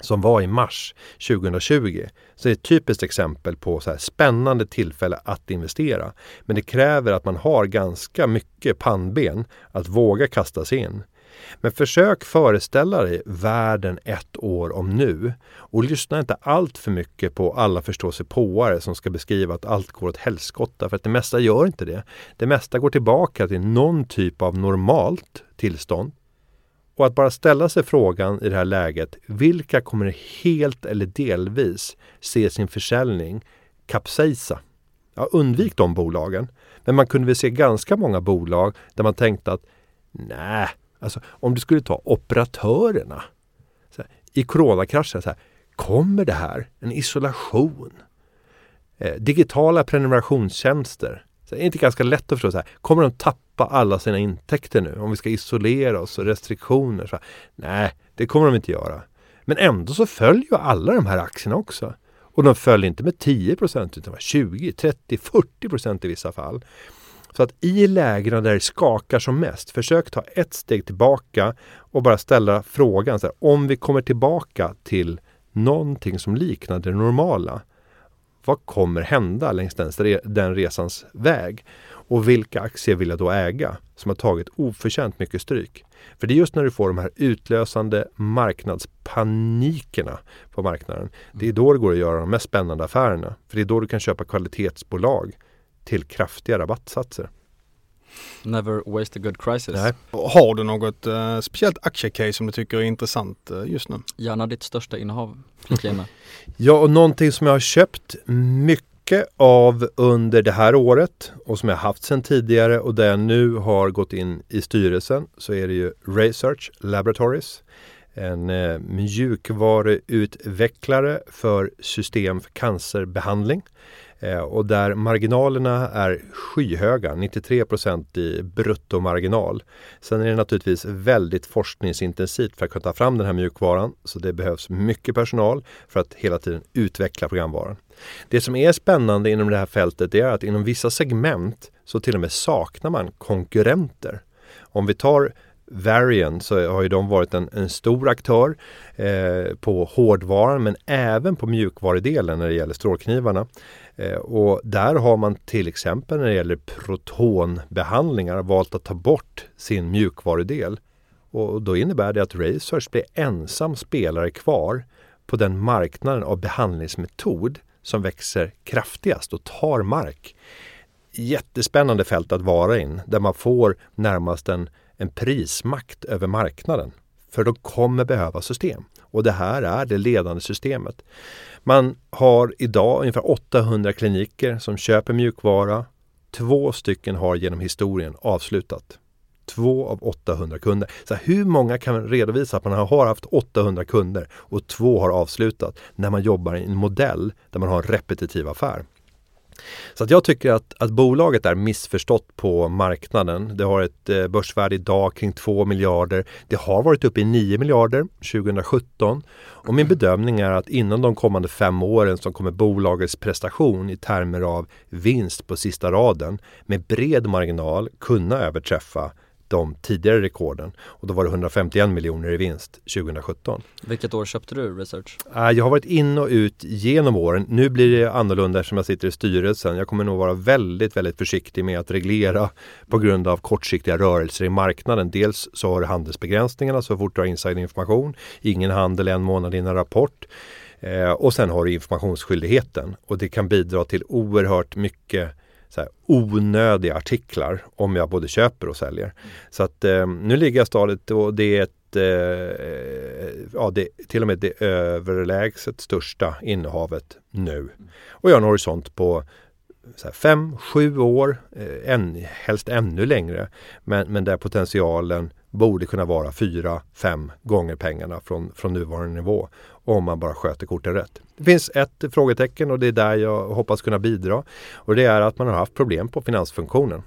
som var i mars 2020 så är det ett typiskt exempel på så spännande tillfälle att investera. Men det kräver att man har ganska mycket pannben att våga kasta sig in. Men försök föreställa dig världen ett år om nu och lyssna inte allt för mycket på alla förståsigpåare som ska beskriva att allt går åt helskotta för att det mesta gör inte det. Det mesta går tillbaka till någon typ av normalt tillstånd och att bara ställa sig frågan i det här läget, vilka kommer helt eller delvis se sin försäljning kapsejsa? Ja, undvik de bolagen. Men man kunde väl se ganska många bolag där man tänkte att nej, alltså om du skulle ta operatörerna här, i coronakraschen, så här, kommer det här en isolation? Eh, digitala prenumerationstjänster. Så det är inte ganska lätt att förstå. Så här, kommer de tappa alla sina intäkter nu? Om vi ska isolera oss och restriktioner? Så här, nej, det kommer de inte göra. Men ändå så följer ju alla de här aktierna också. Och de följer inte med 10 utan utan 20, 30, 40 i vissa fall. Så att i lägena där det skakar som mest, försök ta ett steg tillbaka och bara ställa frågan så här, om vi kommer tillbaka till någonting som liknar det normala. vad kommer hända längs den, den resans väg? Och vilka aktier vill jag då äga som har tagit oförtjänt mycket stryk? För det är just när du får de här utlösande marknadspanikerna på marknaden. Det är då det går att göra de mest spännande affärerna. För det är då du kan köpa kvalitetsbolag till kraftiga rabattsatser. Never waste a good crisis. Nej. Har du något uh, speciellt aktiecase som du tycker är intressant uh, just nu? Gärna ditt största innehav. ja, och någonting som jag har köpt mycket av under det här året och som jag haft sedan tidigare och där jag nu har gått in i styrelsen så är det ju Research Laboratories. En eh, mjukvaruutvecklare för system för cancerbehandling. Eh, och där marginalerna är skyhöga, 93% i bruttomarginal. Sen är det naturligtvis väldigt forskningsintensivt för att kunna ta fram den här mjukvaran. Så det behövs mycket personal för att hela tiden utveckla programvaran. Det som är spännande inom det här fältet är att inom vissa segment så till och med saknar man konkurrenter. Om vi tar Varian så har ju de varit en, en stor aktör eh, på hårdvaran men även på mjukvarudelen när det gäller strålknivarna. Eh, och där har man till exempel när det gäller protonbehandlingar valt att ta bort sin mjukvarudel. Och då innebär det att Research blir ensam spelare kvar på den marknaden av behandlingsmetod som växer kraftigast och tar mark. Jättespännande fält att vara in där man får närmast en, en prismakt över marknaden. För de kommer behöva system. Och det här är det ledande systemet. Man har idag ungefär 800 kliniker som köper mjukvara. Två stycken har genom historien avslutat. Två av 800 kunder. Så hur många kan redovisa att man har haft 800 kunder och två har avslutat när man jobbar i en modell där man har en repetitiv affär? Så att jag tycker att, att bolaget är missförstått på marknaden. Det har ett eh, börsvärde idag kring 2 miljarder. Det har varit uppe i 9 miljarder 2017. Och min bedömning är att inom de kommande fem åren så kommer bolagets prestation i termer av vinst på sista raden med bred marginal kunna överträffa de tidigare rekorden. Och då var det 151 miljoner i vinst 2017. Vilket år köpte du Research? Äh, jag har varit in och ut genom åren. Nu blir det annorlunda eftersom jag sitter i styrelsen. Jag kommer nog vara väldigt, väldigt försiktig med att reglera på grund av kortsiktiga rörelser i marknaden. Dels så har du handelsbegränsningarna så fort du har insiderinformation. Ingen handel en månad innan rapport. Eh, och sen har du informationsskyldigheten och det kan bidra till oerhört mycket så här, onödiga artiklar om jag både köper och säljer. Mm. Så att eh, nu ligger jag stadigt och det är ett, eh, ja det till och med det överlägset största innehavet nu. Mm. Och jag har en horisont på så här, fem, sju år, eh, än, helst ännu längre. Men, men där potentialen borde kunna vara fyra, fem gånger pengarna från, från nuvarande nivå om man bara sköter korten rätt. Det finns ett frågetecken och det är där jag hoppas kunna bidra och det är att man har haft problem på finansfunktionen.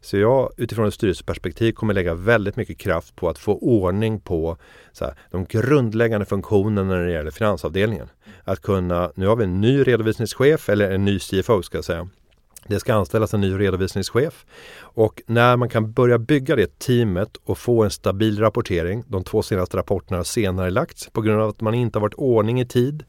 Så jag utifrån ett styrelseperspektiv kommer lägga väldigt mycket kraft på att få ordning på här, de grundläggande funktionerna när det gäller finansavdelningen. Att kunna, nu har vi en ny redovisningschef eller en ny CFO ska jag säga. Det ska anställas en ny redovisningschef och när man kan börja bygga det teamet och få en stabil rapportering. De två senaste rapporterna har senare lagts på grund av att man inte har varit ordning i tid.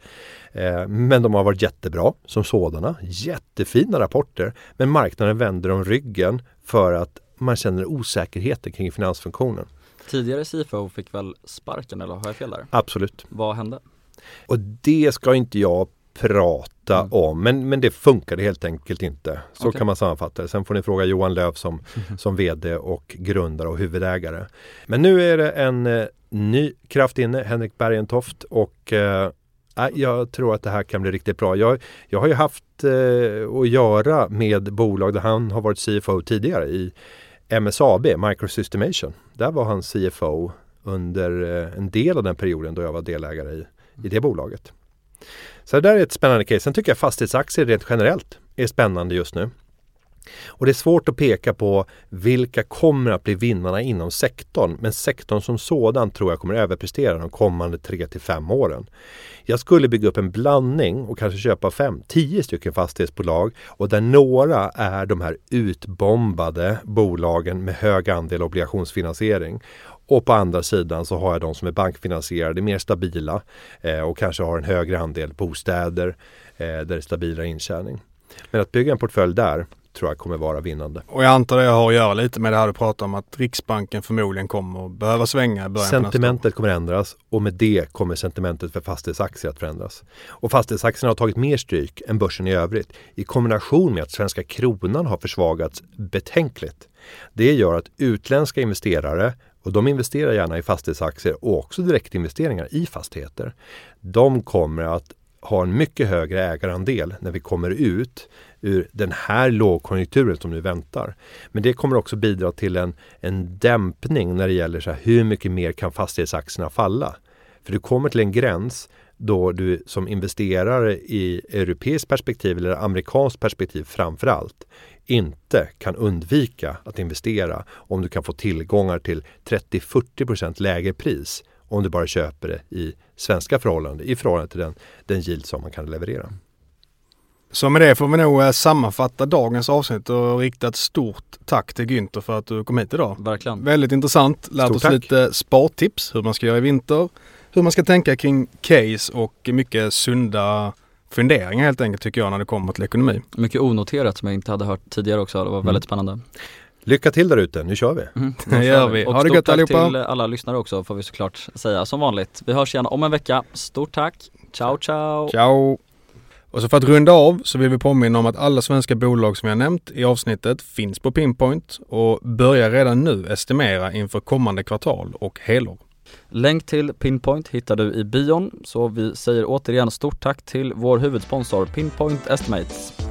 Eh, men de har varit jättebra som sådana. Jättefina rapporter. Men marknaden vänder om ryggen för att man känner osäkerheten kring finansfunktionen. Tidigare CFO fick väl sparken eller har jag fel där? Absolut. Vad hände? Och det ska inte jag prata mm. om. Men, men det funkade helt enkelt inte. Så okay. kan man sammanfatta det. Sen får ni fråga Johan Löv som, som VD och grundare och huvudägare. Men nu är det en eh, ny kraft inne, Henrik Bergentoft och eh, jag tror att det här kan bli riktigt bra. Jag, jag har ju haft eh, att göra med bolag där han har varit CFO tidigare i MSAB, Microsystemation. Där var han CFO under eh, en del av den perioden då jag var delägare i, i det bolaget. Så det där är ett spännande case. Sen tycker jag fastighetsaktier rent generellt är spännande just nu. Och det är svårt att peka på vilka kommer att bli vinnarna inom sektorn. Men sektorn som sådan tror jag kommer överprestera de kommande 3 till 5 åren. Jag skulle bygga upp en blandning och kanske köpa 5-10 stycken fastighetsbolag och där några är de här utbombade bolagen med hög andel obligationsfinansiering. Och på andra sidan så har jag de som är bankfinansierade, mer stabila eh, och kanske har en högre andel bostäder eh, där det är stabilare intjäning. Men att bygga en portfölj där tror jag kommer vara vinnande. Och jag antar det har att göra lite med det här du pratar om att Riksbanken förmodligen kommer att behöva svänga i början Sentimentet kommer ändras och med det kommer sentimentet för fastighetsaktier att förändras. Och fastighetsaktierna har tagit mer stryk än börsen i övrigt i kombination med att svenska kronan har försvagats betänkligt. Det gör att utländska investerare och de investerar gärna i fastighetsaktier och också direktinvesteringar i fastigheter. De kommer att ha en mycket högre ägarandel när vi kommer ut ur den här lågkonjunkturen som nu väntar. Men det kommer också bidra till en, en dämpning när det gäller så här, hur mycket mer kan fastighetsaktierna falla? För du kommer till en gräns då du som investerare i europeiskt perspektiv eller amerikanskt perspektiv framför allt inte kan undvika att investera om du kan få tillgångar till 30-40% lägre pris om du bara köper det i svenska förhållanden i förhållande till den, den yield som man kan leverera. Så med det får vi nog eh, sammanfatta dagens avsnitt och rikta ett stort tack till Günther för att du kom hit idag. Verkligen. Väldigt intressant. Lärt Stort oss tack. lite spartips, hur man ska göra i vinter, hur man ska tänka kring case och mycket sunda funderingar helt enkelt tycker jag när det kommer till ekonomi. Mycket onoterat som jag inte hade hört tidigare också. Det var väldigt spännande. Lycka till där ute, nu kör vi! Mm, Det nu gör kör vi. Och Ha det stort gött tack allihopa. till alla lyssnare också får vi såklart säga som vanligt. Vi hörs igen om en vecka. Stort tack. Ciao ciao. Ciao! Och så för att runda av så vill vi påminna om att alla svenska bolag som jag nämnt i avsnittet finns på Pinpoint och börjar redan nu estimera inför kommande kvartal och helår. Länk till Pinpoint hittar du i bion. Så vi säger återigen stort tack till vår huvudsponsor Pinpoint Estimates.